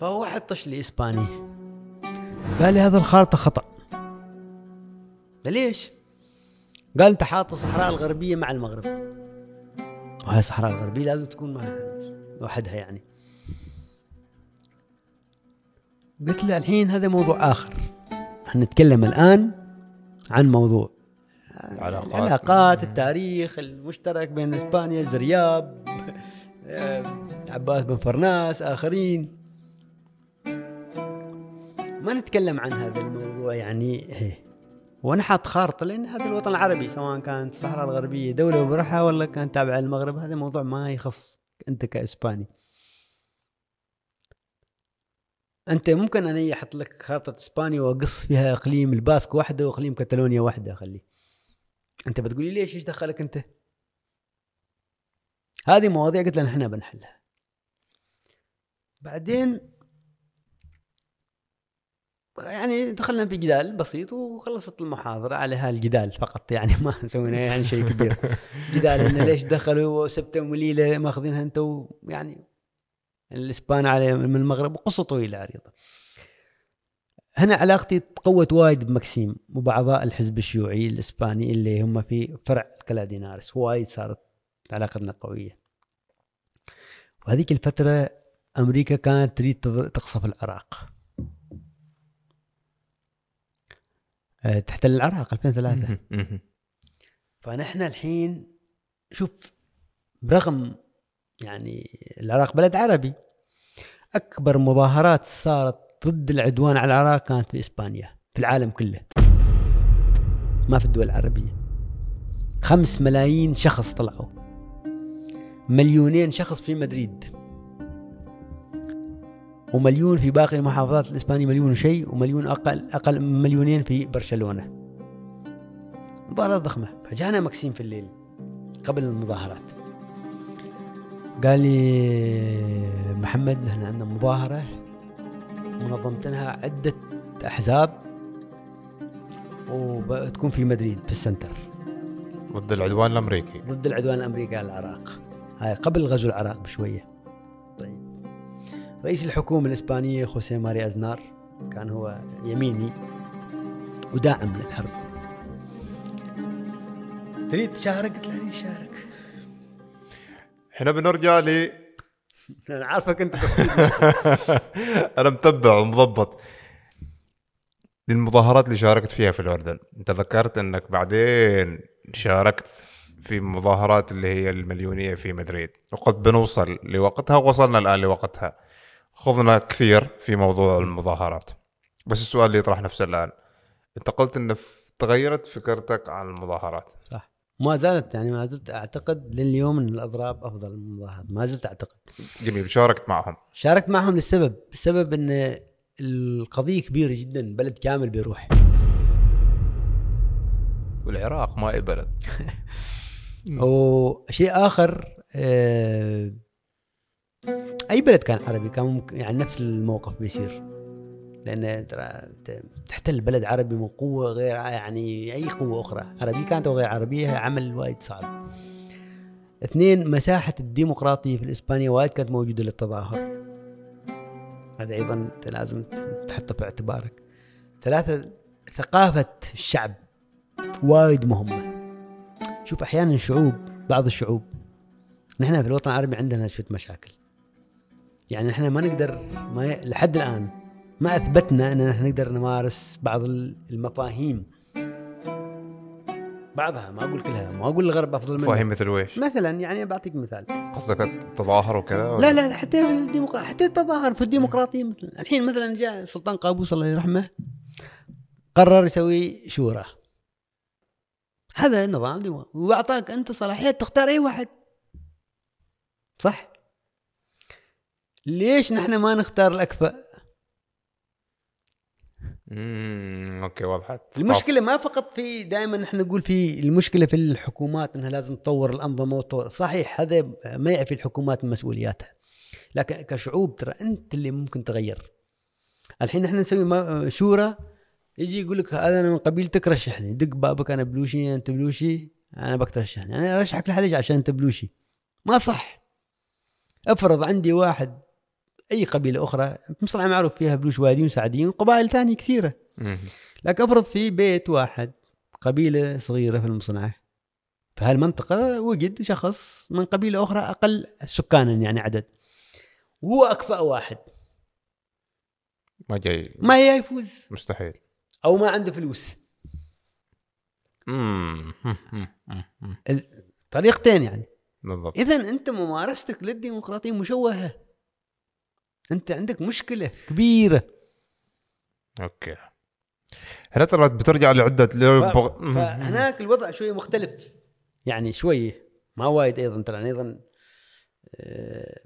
فهو واحد طش لي إسباني. قال لي هذا الخارطه خطأ. قال ليش؟ قال أنت حاط الصحراء الغربية مع المغرب. وهي الصحراء الغربية لازم تكون مع وحدها يعني. قلت له الحين هذا موضوع آخر. حنتكلم الآن عن موضوع العلاقات العلاقات التاريخ المشترك بين إسبانيا زرياب آه، عباس بن فرناس آخرين. ما نتكلم عن هذا الموضوع يعني إيه. وأنا حاط خارطة لأن هذا الوطن العربي سواء كانت الصحراء الغربية دولة بروحها ولا كانت تابعه للمغرب هذا موضوع ما يخص أنت كإسباني. أنت ممكن اني أحط لك خارطة إسبانيا وأقص فيها إقليم الباسك واحدة وإقليم كتالونيا واحدة اخليه أنت بتقول لي ليش إيش دخلك أنت؟ هذه مواضيع قلت لنا إحنا بنحلها. بعدين يعني دخلنا في جدال بسيط وخلصت المحاضرة على هالجدال فقط يعني ما سوينا يعني شيء كبير. جدال انه ليش دخلوا وسبتة وليلة ماخذينها أنتوا يعني الإسبان على من المغرب وقصة طويلة عريضة. هنا علاقتي تقوت وايد بمكسيم وبأعضاء الحزب الشيوعي الإسباني اللي هم في فرع كلادينارس وايد صارت علاقتنا قوية. وهذيك الفترة أمريكا كانت تريد تقصف العراق آه، تحتل العراق 2003 مهم. فنحن الحين شوف برغم يعني العراق بلد عربي أكبر مظاهرات صارت ضد العدوان على العراق كانت في إسبانيا في العالم كله. ما في الدول العربية. خمس ملايين شخص طلعوا. مليونين شخص في مدريد. ومليون في باقي المحافظات الإسبانية مليون وشيء ومليون أقل أقل من مليونين في برشلونة. مظاهرات ضخمة. فجانا مكسيم في الليل قبل المظاهرات. قال لي محمد نحن عندنا مظاهرة منظمتها عدة أحزاب وبتكون في مدريد في السنتر. ضد العدوان الأمريكي. ضد العدوان الأمريكي على العراق. هاي قبل غزو العراق بشوية. رئيس الحكومة الإسبانية خوسيه ماري أزنار كان هو يميني وداعم للحرب. تريد تشارك؟ قلت له أريد أشارك. هنا بنرجع ل أنا عارفك أنت. أنا متبع ومضبط للمظاهرات اللي شاركت فيها في الأردن. أنت ذكرت أنك بعدين شاركت في مظاهرات اللي هي المليونية في مدريد. وقد بنوصل لوقتها وصلنا الآن لوقتها. خضنا كثير في موضوع المظاهرات. بس السؤال اللي يطرح نفسه الآن أنت قلت إن تغيرت فكرتك عن المظاهرات. صح. ما زالت يعني ما زلت أعتقد لليوم إن الأضراب أفضل من المظاهرات ما زلت أعتقد. جميل. شاركت معهم. شاركت معهم للسبب السبب إن القضية كبيرة جدا بلد كامل بيروح. والعراق ما بلد. وشيء آخر آه، أي بلد كان عربي كان ممكن يعني نفس الموقف بيصير. لأن ترى تحتل بلد عربي من قوة غير يعني أي قوة أخرى. عربيه كانت أو غير عربية عمل وايد صعب. اثنين مساحة الديمقراطية في الاسبانيا وايد كانت موجودة للتظاهر. هذا أيضا لازم تحطه في اعتبارك. ثلاثة ثقافة الشعب وايد مهمة. شوف أحيانا شعوب بعض الشعوب. نحن في الوطن العربي عندنا شوية مشاكل. يعني نحن ما نقدر ما ي... لحد الآن ما أثبتنا إن نحن نقدر نمارس بعض المفاهيم. بعضها ما أقول كلها ما أقول الغرب أفضل منه فاهم مثل ويش مثلا يعني بعطيك مثال. قصدك التظاهر وكذا؟ لا لا حتى في الديمقراطية حتى التظاهر في الديمقراطية مثلا. الحين مثلا جاء سلطان قابوس الله يرحمه قرر يسوي شورى. هذا نظام وأعطاك أنت صلاحية تختار أي واحد. صح؟ ليش نحن ما نختار الاكفأ امم okay وضحت. المشكلة ما فقط في دائما نحن نقول في المشكلة في الحكومات إنها لازم تطور الأنظمة وتطور. صحيح هذا ما يعفي الحكومات من مسؤولياتها. لكن كشعوب ترى أنت اللي ممكن تغير. الحين إحنا نسوي شورى يجي يقول لك هذا أنا من قبيلتك رشحني دق بابك أنا بلوشي أنت بلوشي أنا بك ترشحني. أنا أرشحك لحلج عشان أنت بلوشي. ما صح. افرض عندي واحد أي قبيلة أخرى مصر معروف فيها بلوش واديين وسعديين وقبائل ثانية كثيرة. لكن أفرض في بيت واحد قبيلة صغيرة في المصنعه في هالمنطقة وجد شخص من قبيلة أخرى أقل سكانا يعني عدد وهو أكفأ واحد. ما جاي. ما يفوز؟ مستحيل. أو ما عنده فلوس. طريقتين يعني. بالضبط. اذا أنت ممارستك للديمقراطية مشوهة. انت عندك مشكلة كبيرة أوكي هنا ترى بترجع لعدة. مم. فهناك الوضع شوية مختلف يعني شوية ما وايد أيضا ترى أيضا آه،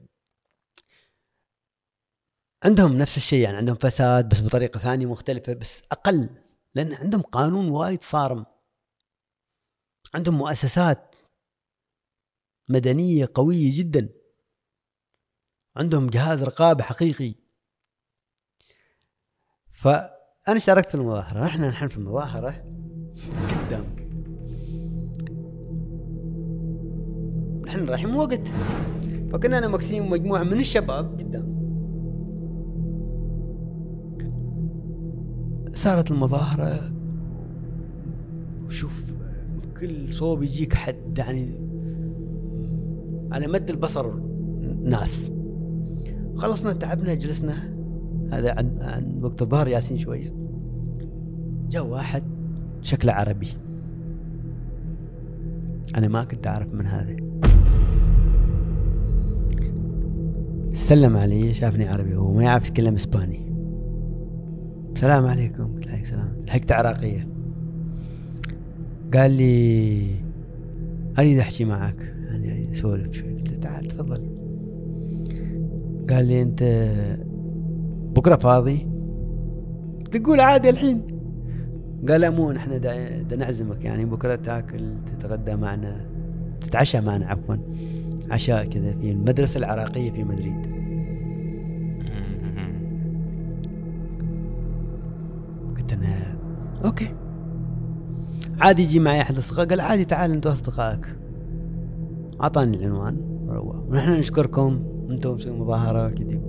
عندهم نفس الشيء يعني عندهم فساد بس بطريقة ثانية مختلفة بس أقل لأن عندهم قانون وايد صارم عندهم مؤسسات مدنية قوية جدا عندهم جهاز رقابة حقيقي. فأنا اشتركت في المظاهرة. إحنا الحين في المظاهرة قدام. نحن رايحين وقت. فكنا أنا مكسيم ومجموعة من الشباب قدام. صارت المظاهرة. وشوف كل صوب يجيك حد يعني على مد البصر ناس. خلصنا تعبنا جلسنا. هذا عن, عن وقت الظهر ياسين شوية جاء واحد شكله عربي. أنا ما كنت أعرف من هذا. سلم علي شافني عربي هو ما يعرف يتكلم إسباني. السلام عليكم. قلت له عليكم السلام. لحقت عراقية. قال لي أريد أحكي معك. يعني أسولف شوي. قلت تعال تفضل. قال لي أنت بكرة فاضي؟ تقول عادي الحين. قال لا مو نحن دا, نعزمك يعني بكرة تاكل تتغدى معنا تتعشى معنا عفوا. عشاء كذا في المدرسة العراقية في مدريد. قلت أنا أوكي. عادي يجي معي أحد الاصدقاء قال عادي تعال انت واصدقائك أعطاني العنوان وروح ونحن نشكركم. أنتم مسوي مظاهرة كذي.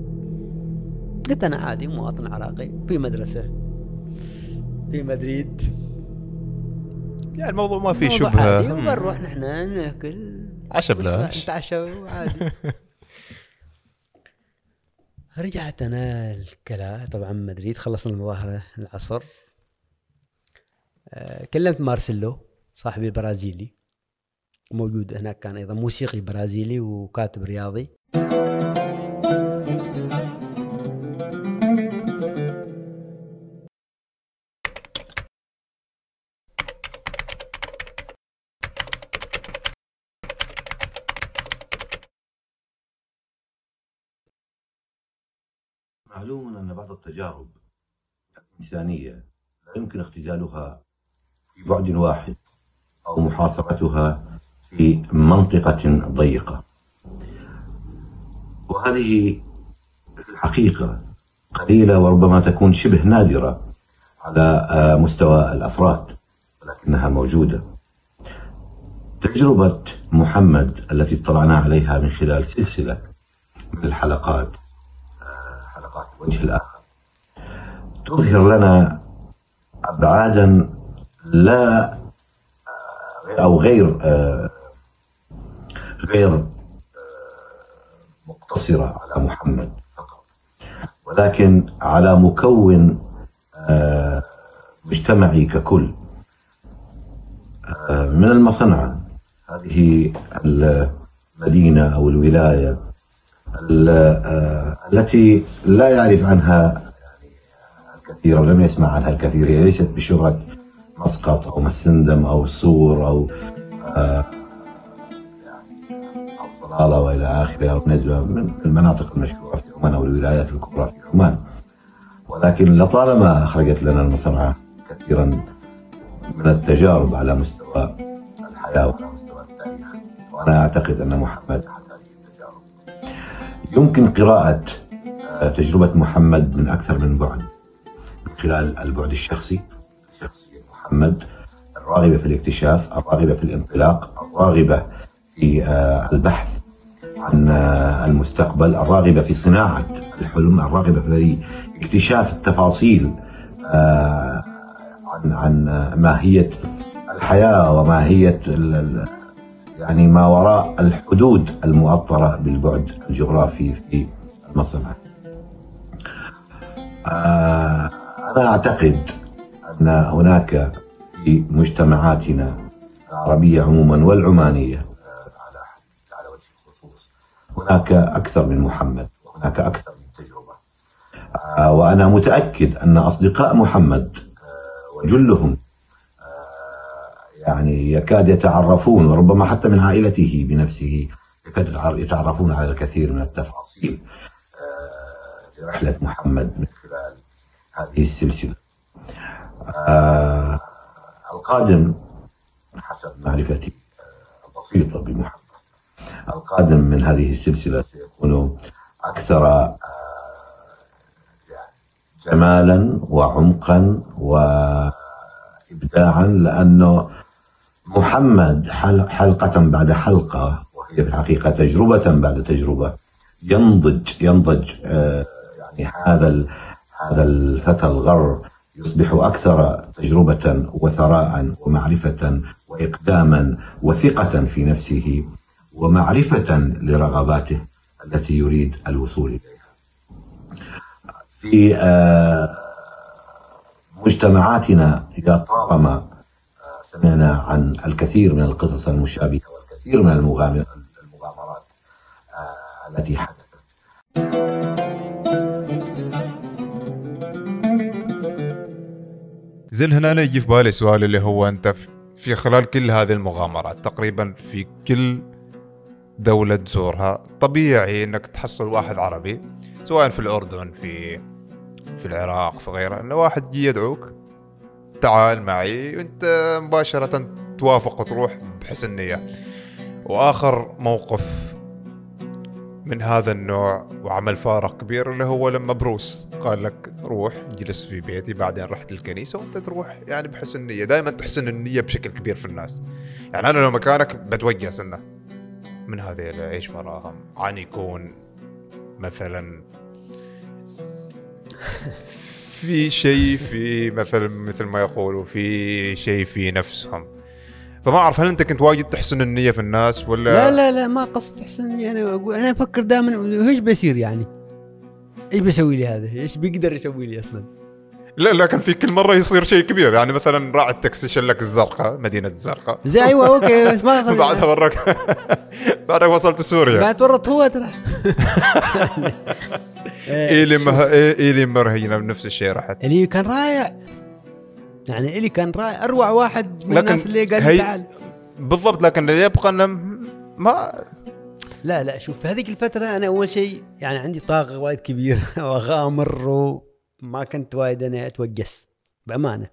قلت أنا عادي مواطن عراقي. في مدرسة في مدريد. يعني الموضوع ما في شبهة. عادي. وبنروح نحن ناكل. عشا بلاش. نتعشى عادي رجعت أنا الكلا طبعا مدريد خلصنا المظاهرة العصر. آه، كلمت مارسيلو صاحبي برازيلي. موجود هناك كان أيضا موسيقي برازيلي وكاتب رياضي. معلوم أن بعض التجارب الإنسانية لا يمكن اختزالها في بعد واحد أو محاصرتها في منطقة ضيقة. وهذه في الحقيقة قليلة وربما تكون شبه نادرة على آه، مستوى الأفراد ولكنها موجودة. تجربة محمد التي اطلعنا عليها من خلال سلسلة من الحلقات حلقات الوجه الآخر. تظهر لنا أبعادا لا أو غير آه، غير آه، مقتصرة على محمد فقط. ولكن على مكون آه، مجتمعي ككل. آه، من المصنعة هذه المدينة أو الولاية ال- آه، التي لا يعرف عنها الكثير ولم يسمع عنها الكثير. هي ليست بشهرة مسقط أو مسندم أو الصور أو صلالة وإلى أو نزوة من المناطق المشهورة في عمان أو الولايات الكبرى في عمان. ولكن لطالما أخرجت لنا المصنعة كثيرا من التجارب على مستوى الحياة وعلى مستوى التاريخ. وأنا أعتقد أن محمد أحد هذه التجارب. يمكن قراءة آه، تجربة محمد من أكثر من بعد. من خلال البعد الشخصي شخصية محمد الراغبة في الاكتشاف الراغبة في الانطلاق الراغبة في آه، البحث. عن المستقبل الراغبة في صناعة الحلم الراغبة في اكتشاف التفاصيل آه، عن عن ماهية الحياة وماهية يعني ما وراء الحدود المؤطرة بالبعد الجغرافي في المصنع. آه، أنا أعتقد أن هناك في مجتمعاتنا العربية عموما والعمانية آه، على على وجه الخصوص هناك أكثر من محمد وهناك أكثر من تجربة. آه، وأنا متأكد أن أصدقاء محمد آه، وجلهم آه، يعني يكاد يتعرفون وربما حتى من عائلته بنفسه يكاد يتعر- يتعرفون على الكثير من التفاصيل لرحلة محمد من خلال هذه السلسلة. القادم حسب معرفتي البسيطة بمحمد. القادم من هذه السلسلة سيكون أكثر آه، جمالا وعمقا وإبداعا لأنه محمد حل- حلقة بعد حلقة وهي في الحقيقة تجربة بعد تجربة ينضج ينضج آه، يعني هذا هذا الفتى الغر يصبح أكثر تجربة وثراء ومعرفة وإقداما وثقة في نفسه. ومعرفة لرغباته التي يريد الوصول إليها. في آه، مجتمعاتنا إذا طالما آه، سمعنا عن الكثير من القصص المشابهة والكثير من المغامر- المغامرات آه، التي حدثت. زين هنا يجي في بالي سؤال اللي هو في- في خلال كل هذه المغامرات تقريبا في كل دولة تزورها طبيعي إنك تحصل واحد عربي سواء في الأردن في في العراق في غيره انه واحد يجي يدعوك تعال معي وأنت مباشرة توافق وتروح بحسن نية وآخر موقف من هذا النوع وعمل فارق كبير اللي هو لما بروس قال لك روح جلس في بيتي بعدين رحت الكنيسة وأنت تروح يعني بحسن نية دائما تحسن النية بشكل كبير في الناس. يعني أنا لو مكانك بتوجس انه من هذه إيش وراهم عن يكون مثلا في شيء في مثلا مثل ما يقولوا في شيء في نفسهم فما أعرف هل أنت كنت واجد تحسن النية في الناس ولا لا لا لا ما قصد احسن أنا أقول أنا أفكر دائما إيش بيصير يعني؟ إيش بيسوي لي هذا؟ إيش بيقدر يسوي لي أصلا؟ لا لكن في كل مرة يصير شيء كبير. يعني مثلا راعي التاكسي شلك الزرقاء مدينة الزرقاء. زي أيوه okay بس ما بعدها وراك بعدها وصلت سوريا. ما تورط هو ترى. ايلي مه... ايلي مرهينة بنفس الشيء راحت. اللي كان رائع. يعني اللي كان رائع. أروع واحد من لكن الناس اللي قال هي- تعال. بالضبط لكن اللي يبقى إنه ما لا لا شوف في هذيك الفترة أنا أول شيء يعني عندي طاقة وايد كبيرة. وأغامر وما كنت وايد أنا أتوجس بأمانة.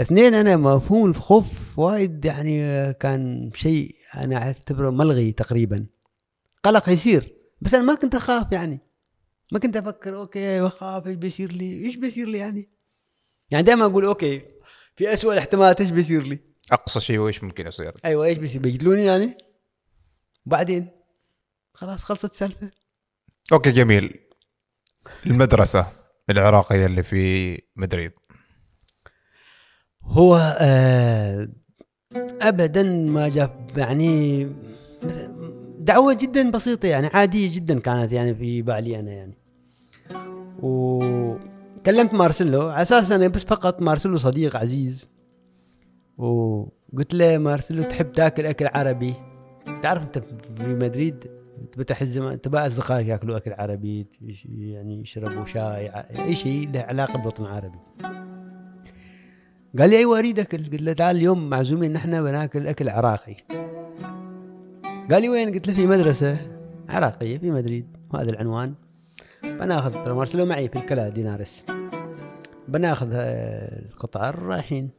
اثنين أنا مفهوم الخوف وايد يعني كان شيء أنا أعتبره ملغي تقريبا. قلق يصير بس أنا ما كنت أخاف يعني. ما كنت أفكر okay بخاف إيش بيصير لي؟ إيش بيصير لي يعني؟ يعني دائما أقول okay في أسوأ الاحتمالات إيش بيصير لي؟ أقصى شيء وإيش ممكن يصير. أيوه إيش بيصير؟ بيقتلوني يعني؟ وبعدين خلاص خلصت السالفة. okay جميل. المدرسة. العراقيه اللي في مدريد. هو آه ابدا ما جاب يعني دعوة جدا بسيطة يعني عادية جدا كانت يعني في بالي أنا يعني. وكلمت مارسيلو على أساس أنا بس فقط مارسيلو صديق عزيز. وقلت له مارسيلو تحب تاكل أكل عربي؟ تعرف أنت في مدريد؟ تفتح الزمان تبع أصدقائك ياكلوا اكل عربي يعني يشربوا شاي أي شيء له علاقة بالوطن العربي قال لي أيوه اريد اكل قلت له تعال اليوم معزومين نحن بناكل أكل عراقي. قال لي وين؟ قلت له في مدرسة عراقية في مدريد وهذا العنوان. بناخذ ترى معي في Alcalá de Henares. بناخذ آه، القطار رايحين.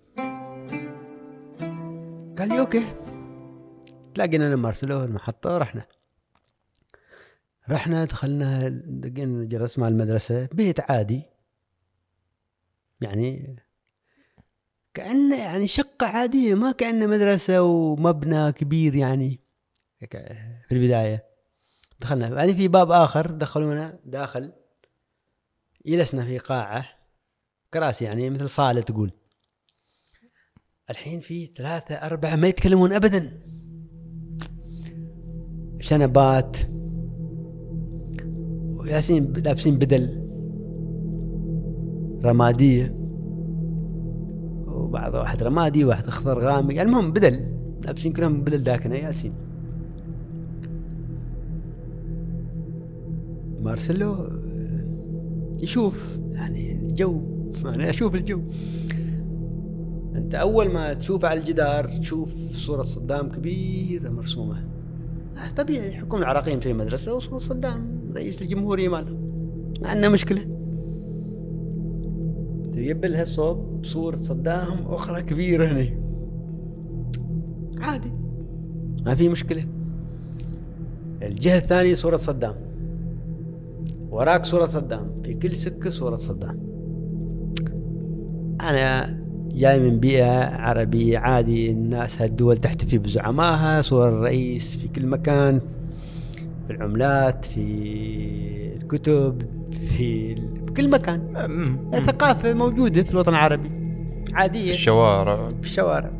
قال لي okay. تلاقينا أنا مارسيلو المحطة ورحنا. رحنا دخلنا دقينا جلس مع المدرسة بيت عادي. يعني كأنه يعني شقة عادية ما كأنه مدرسة ومبنى كبير يعني في البداية. دخلنا. بعدين في باب آخر دخلونا داخل. جلسنا في قاعة كراسي يعني مثل صالة تقول. الحين في ثلاثة أربعة ما يتكلمون أبدا. شنبات وياسين لابسين بدل. رمادية. وبعض واحد رمادي واحد أخضر غامق. المهم بدل. لابسين كلهم بدل داكنة ياسين. مارسيلو آه، يشوف يعني الجو. أنا أشوف الجو. أنت أول ما تشوف على الجدار تشوف صورة صدام كبيرة مرسومة. طبيعي يحكم العراقيين في المدرسة وصورة صدام. رئيس الجمهورية مالهم ما عندنا مشكلة. تجيب لها صوب صورة صدام أخرى كبيرة هنا عادي. ما في مشكلة. الجهة الثانية صورة صدام. وراك صورة صدام. في كل سكة صورة صدام. أنا جاي من بيئة عربية عادي الناس هالدول تحتفي بزعمائها صور الرئيس في كل مكان. في العملات في الكتب في بكل مكان. ثقافة موجودة في الوطن العربي. عادية. الشوارع. في الشوارع.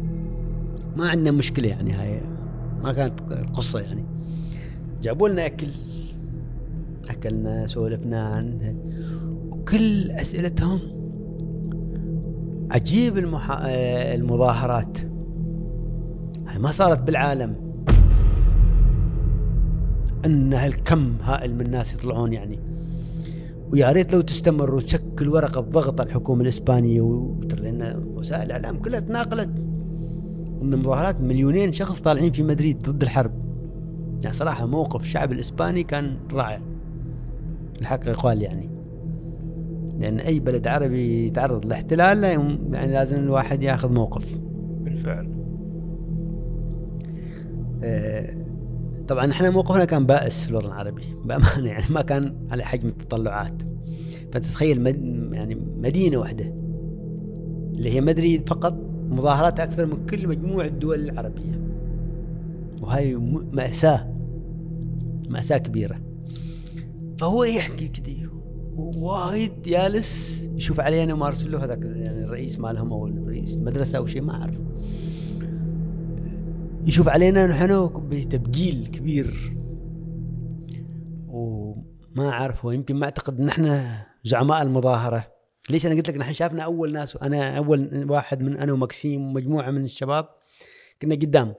ما عندنا مشكلة يعني هاي. ما كانت القصة يعني. جابوا لنا أكل. أكلنا سولفنا عنه وكل أسئلتهم عجيب المحا... آه، المظاهرات. هاي ما صارت بالعالم. أن هالكم هائل من الناس يطلعون يعني. ويا ريت لو تستمر وتشكل ورقة بضغط على الحكومة الإسبانية وترى لأن وسائل الإعلام كلها تناقلت. إن مظاهرات مليونين شخص طالعين في مدريد ضد الحرب. يعني صراحة موقف الشعب الإسباني كان رائع. الحق يقال يعني. لأن أي بلد عربي يتعرض لاحتلال لا يعني لازم الواحد ياخذ موقف. بالفعل. آه، طبعا إحنا موقفنا كان بائس في الوطن العربي بأمانة يعني ما كان على حجم التطلعات. فتتخيل مد... يعني مدينة واحدة اللي هي مدريد فقط مظاهرات أكثر من كل مجموع الدول العربيه وهاي م- مأساة مأساة كبيرة. فهو يحكي كذي وايد جالس يشوف علينا مارسيلو هذاك يعني الرئيس مالهم أو الرئيس المدرسة أو شيء ما أعرف. يشوف علينا نحن بتبجيل كبير. وما أعرف هو يمكن ما أعتقد إن إحنا زعماء المظاهرة. ليش أنا قلت لك نحن شافنا أول ناس أنا أول واحد من أنا ومكسيم ومجموعة من الشباب كنا قدام.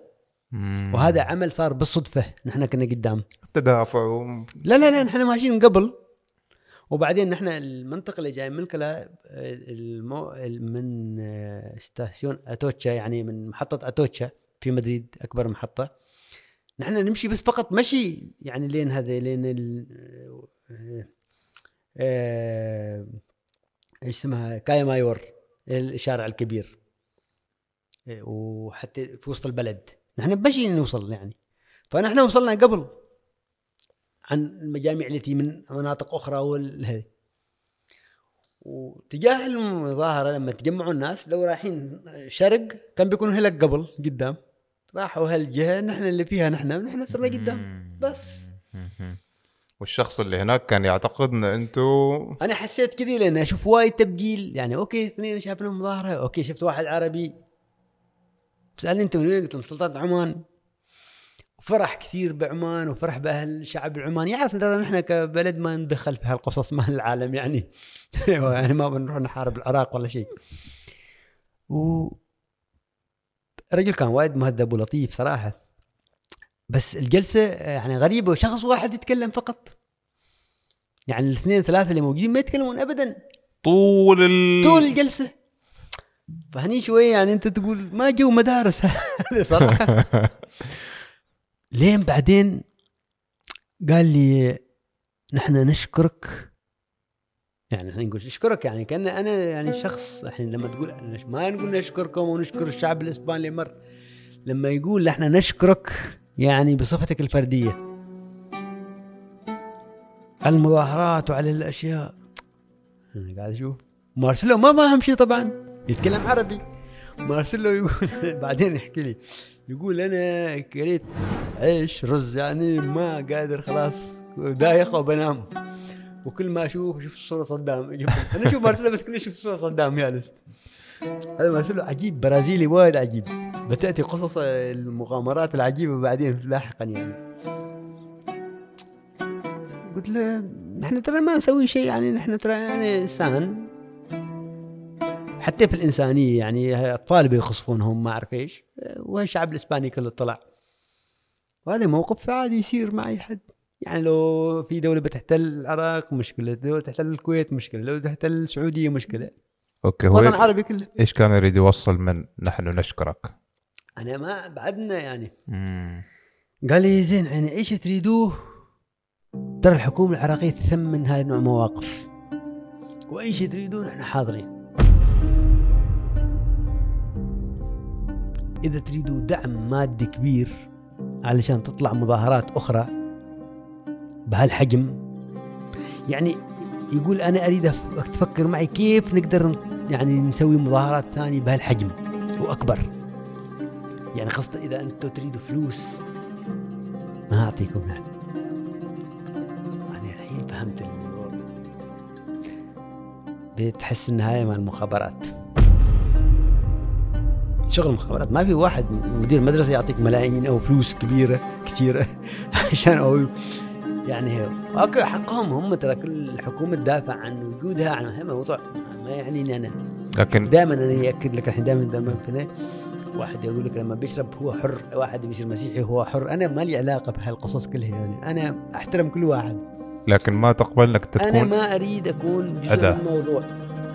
مم. وهذا عمل صار بالصدفة نحن كنا قدام. تدافع و... لا لا لا نحن ماشيين من قبل. وبعدين نحن المنطقة اللي جاي من كلا المو... من آه، Estación Atocha يعني من محطة أتوتشا. في مدريد أكبر محطة. نحن نمشي بس فقط مشي يعني لين هذا لين ال... آه، آه، إيش اسمها؟ Calle Mayor الشارع الكبير. إيه، وحتى في وسط البلد. نحن بمشي نوصل يعني. فنحن وصلنا قبل عن المجاميع اللي من مناطق أخرى والهذي وتجاه المظاهرة لما تجمعوا الناس لو رايحين شرق كان بيكونوا هلك قبل قدام. راحوا هالجهة نحن اللي فيها نحن نحن صرنا قدام. بس. والشخص اللي هناك كان يعتقد إن أنتوا أنا حسيت كذي لأن أشوف وايد تبجيل. يعني okay اثنين شافنا مظاهره okay شفت واحد عربي. سألني أنت من وين؟ قلت له من سلطنه عمان. فرح كثير بعمان وفرح بأهل الشعب العماني يعرف ترى نحن كبلد ما ندخل في هالقصص مال العالم يعني. يعني ما بنروح نحارب العراق ولا شيء. و الرجل كان وايد مهذب ولطيف صراحة. بس الجلسة يعني غريبة وشخص واحد يتكلم فقط. يعني الاثنين ثلاثة اللي موجودين ما يتكلمون ابدا. طول ال... طول الجلسة. فهني شوية يعني أنت تقول ما جو مدارس. صراحة. لين بعدين قال لي نحن نشكرك يعني إحنا نقول نشكرك يعني كأن أنا يعني شخص الحين لما تقول ما نقول نشكركم ونشكر الشعب الإسباني مر لما يقول إحنا نشكرك يعني بصفتك الفردية. المظاهرات وعلى الأشياء. أنا قاعد أشوف. مارسيلو ما فاهم شيء طبعا. يتكلم عربي. مارسيلو يقول بعدين يحكي لي. يقول أنا كليت عيش رز يعني ما قادر خلاص دايخ وبنام. وكل ما أشوف أشوف صوره صدام. أنا أشوف مارسيلو بس كل أشوف صوره صدام جالس هذا مارسيلو عجيب برازيلي وايد عجيب. بتأتي قصص المغامرات العجيبة بعدين لاحقا يعني. قلت له نحن ترى ما نسوي شيء يعني نحن ترى يعني إنسان. حتى في الإنسانية يعني أطفال بيخصفونهم ما أعرف إيش. والشعب الإسباني كله طلع. وهذا موقف عادي يصير مع اي حد. يعني لو في دولة بتحتل العراق مشكلة لو تحتل الكويت مشكلة لو تحتل السعودية مشكلة. okay هو الوطن العربي كله. إيش كان يريد يوصل من نحن نشكرك؟ أنا ما بعدنا يعني. مم. قال لي زين يعني إيش تريدوه؟ ترى الحكومة العراقية تثمن هاي النوع المواقف واي شيء تريدون؟ إحنا حاضرين. إذا تريدوا دعم مادي كبير علشان تطلع مظاهرات أخرى بهالحجم. يعني يقول أنا أريد تفكر معي كيف نقدر يعني نسوي مظاهرات ثانية بهالحجم وأكبر. يعني خاصة إذا أنتم تريدوا فلوس. ما أعطيكم يعني الحين فهمت بتحس النهاية مع المخابرات. شغل المخابرات. ما في واحد مدير مدرسة يعطيك ملايين أو فلوس كبيرة كثيرة عشان أو يعني أوكي حقهم هم ترى كل الحكومة تدافع عن وجودها عن هذا موضوع ما يعنيني أنا لكن دائما أنا يأكد لك الحين دائما دائما واحد يقول لك لما بيشرب هو حر واحد بيصير مسيحي هو حر. أنا ما لي علاقة بهالقصص كلها يعني. أنا أحترم كل واحد. لكن ما تقبل إنك أنا تكون ما أريد أكون جزء أداة. من الموضوع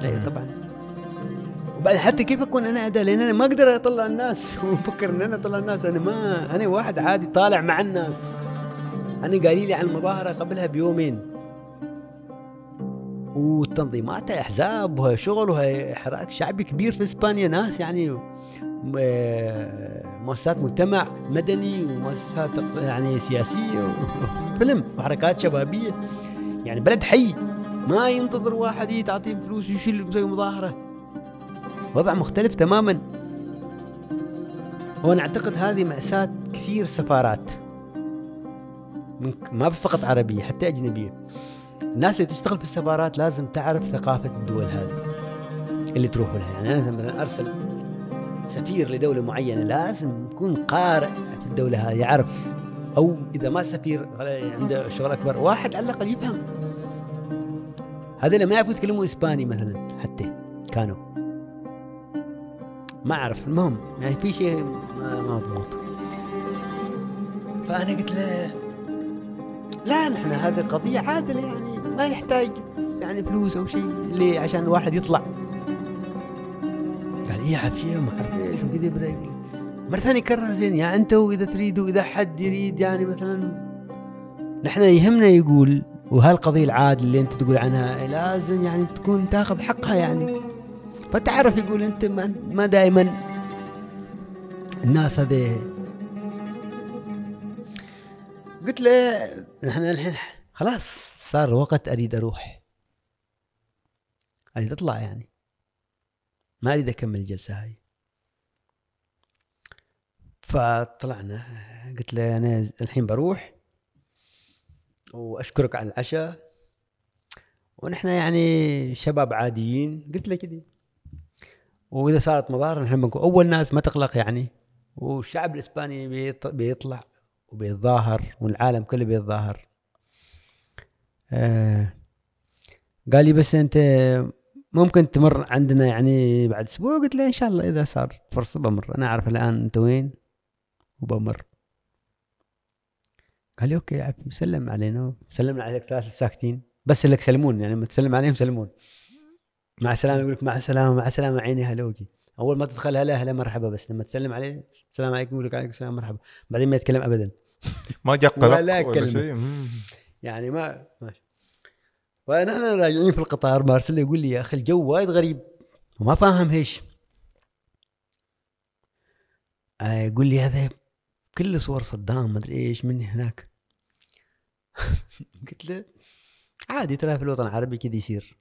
اي طبعا. وبعد حتى كيف أكون أنا أداة؟ لأن أنا ما أقدر أطلع الناس. وافكر إن أنا أطلع الناس. أنا ما أنا واحد عادي طالع مع الناس. أنا قايلين لي عن المظاهرة قبلها بيومين. والتنظيمات أحزاب وشغل وحراك شعبي كبير في إسبانيا ناس يعني م- مؤسسات مجتمع مدني ومؤسسات يعني سياسية وفيلم وحركات شبابية. يعني بلد حي ما ينتظر واحد يجي تعطيه فلوس ويشيل يسوي مظاهرة. وضع مختلف تماما. وأنا أعتقد هذه مأساة كثير سفارات. ما فقط عربية حتى أجنبية. الناس اللي تشتغل في السفارات لازم تعرف ثقافة الدول هذه اللي تروح لها يعني أنا مثلا أرسل سفير لدولة معينة لازم يكون قارئ في الدولة هذه يعرف. أو إذا ما سفير عنده شغل أكبر واحد على الأقل يفهم. هذا اللي ما يعرفوا يتكلموا إسباني مثلا حتى كانوا. ما أعرف المهم يعني في شيء ما مضبوط فأنا قلت له لا نحن هذه قضية عادلة يعني ما نحتاج يعني فلوس أو شيء ليه عشان الواحد يطلع. قال إيه عافية ما اعرف إيش وكذا بدأ يقول؟ مرة ثانية كرر زين يا أنت وإذا تريدوا اذا حد يريد يعني مثلا نحن يهمنا يقول وهالقضية العادل اللي أنت تقول عنها لازم يعني تكون تاخذ حقها يعني. فتعرف يقول ما, ما دائما الناس هذه. قلت له نحن الحين خلاص صار وقت أريد أروح. أريد أطلع يعني. ما أريد أكمل الجلسة هاي. فطلعنا. قلت له أنا الحين بروح. وأشكرك على العشاء. ونحن يعني شباب عاديين. قلت له كذي. وإذا صارت مظاهره نحن بنكون أول ناس ما تقلق يعني. والشعب الإسباني بيط- بيطلع. وبيتظاهر والعالم كله بيتظاهر. آه قال لي بس أنت ممكن تمر عندنا يعني بعد أسبوع؟ قلت له إن شاء الله إذا صار فرصة بمر. أنا أعرف الآن أنت وين وبمر. قال لي أوكي يا عفي سلم علينا. سلمنا عليك ثلاث ساكتين. بس لك سلمون يعني لما تسلم عليهم سلمون. مع السلامة يقول لك مع السلامة مع السلامة عيني هلا وجي أول ما تدخل هلا هلا مرحبا بس لما تسلم عليه السلام عليكم يقول لك عليكم السلام مرحبا. بعدين ما يتكلم ابدا. ما جاء ولا ولا. شيء. يعني ما ماشي. ونحن راجعين في القطار مارسيل يقول لي يا أخي الجو وايد غريب وما فاهم إيش آه، يقول لي هذا كل صور صدام ما أدري إيش من هناك. قلت له عادي ترى في الوطن العربي كذا يصير.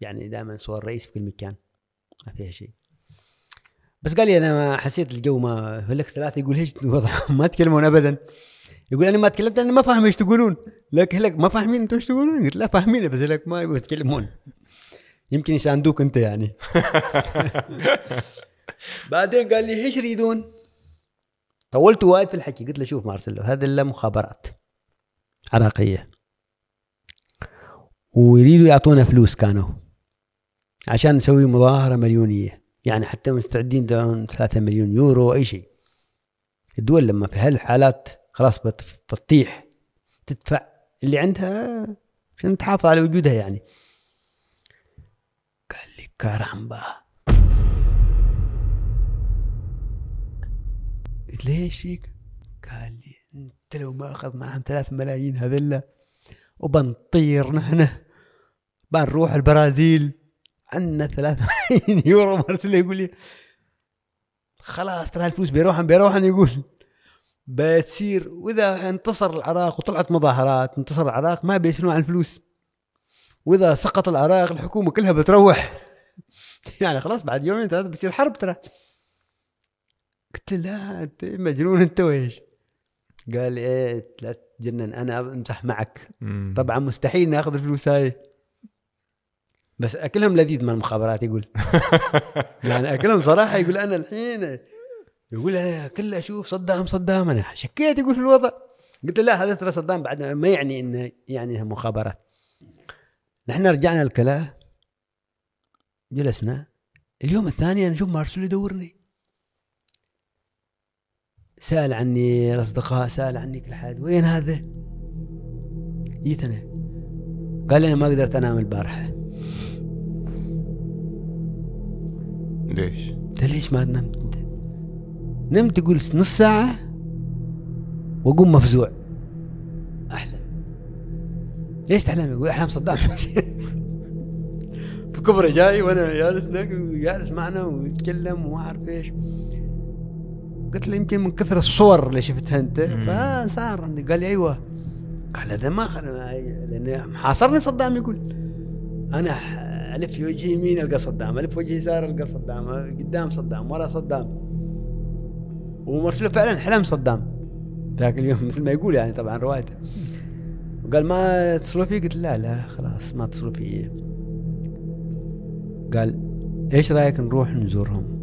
يعني دائما صور رئيس في كل مكان. ما فيها شيء. بس قال لي أنا ما حسيت الجو ما يقول لك ثلاثة يقول إيش الوضع؟ ما تكلمون ابدا. يقول أنا ما تكلمت أنا ما فاهم إيش تقولون. لك لك ما فاهمين أنتم إيش تقولون؟ قلت لا فاهمين. بس لك ما يبغوا يتكلمون. يمكن يساندوك أنت يعني. بعدين قال لي إيش يريدون؟ طولت وايد في الحكي. قلت له شوف مارسيلو هذا الا مخابرات عراقية. ويريدوا يعطونا فلوس كانوا. عشان نسوي مظاهرة مليونية. يعني حتى مستعدين دون 3 مليون يورو أي شيء. الدول لما في هالحالات خلاص بت- بتطيح. تدفع اللي عندها عشان تحافظ على وجودها يعني. قال لي كارامبا قلت له إيش فيك؟ قال لي أنت لو ما أخذ معهم ثلاث ملايين هذلا وبنطير نحن. بنروح البرازيل. عندنا ثلاث ملايين يورو. مرسل يقول لي. خلاص ترى الفلوس بيروحن بيروحن. يقول بتصير وإذا انتصر العراق وطلعت مظاهرات انتصر العراق ما بيسالون عن الفلوس. وإذا سقط العراق الحكومة كلها بتروح. يعني خلاص بعد يومين ثلاثة بتصير حرب ترى. قلت له لا أنت مجنون أنت ويش قال إيه لا تجنن أنا امزح معك. طبعا مستحيل ناخذ الفلوس هاي. بس أكلهم لذيذ من المخابرات يقول. يعني أكلهم صراحة يقول أنا الحين يقول أنا كل أشوف صدام صدام أنا شكيت يقول في الوضع. قلت له لا هذا ترى صدام بعد ما يعني إنه يعني مخابرات. نحن رجعنا الكلاه جلسنا. اليوم الثاني أنا أشوف مارسيل يدورني. سأل عني الأصدقاء سأل عني كل حد وين هذا؟ جيت أنا. قال لي أنا ما قدرت أنام البارحة. ليش؟ له ليش ما نمت انت؟ نمت يقول نص ساعة وأقوم مفزوع. احلم ليش تحلم؟ يقول احلم صدام. كبره جاي وأنا جالس هناك وجالس معنا ويتكلم وما أعرف إيش. قلت له يمكن من كثر الصور اللي شفتها أنت. فصار عندي. قال لي أيوه. قال هذا ما خل... لأن محاصرني صدام يقول. أنا ألف وجهي يمين ألقى صدام؟ ألف وجهي يسار ألقى صدام قدام صدام ورا صدام. ومرسله فعلا حلم صدام. ذاك اليوم مثل ما يقول يعني طبعا روايته. وقال ما اتصلوا فيه؟ قلت لا لا خلاص ما اتصلوا فيه. قال إيش رأيك نروح نزورهم؟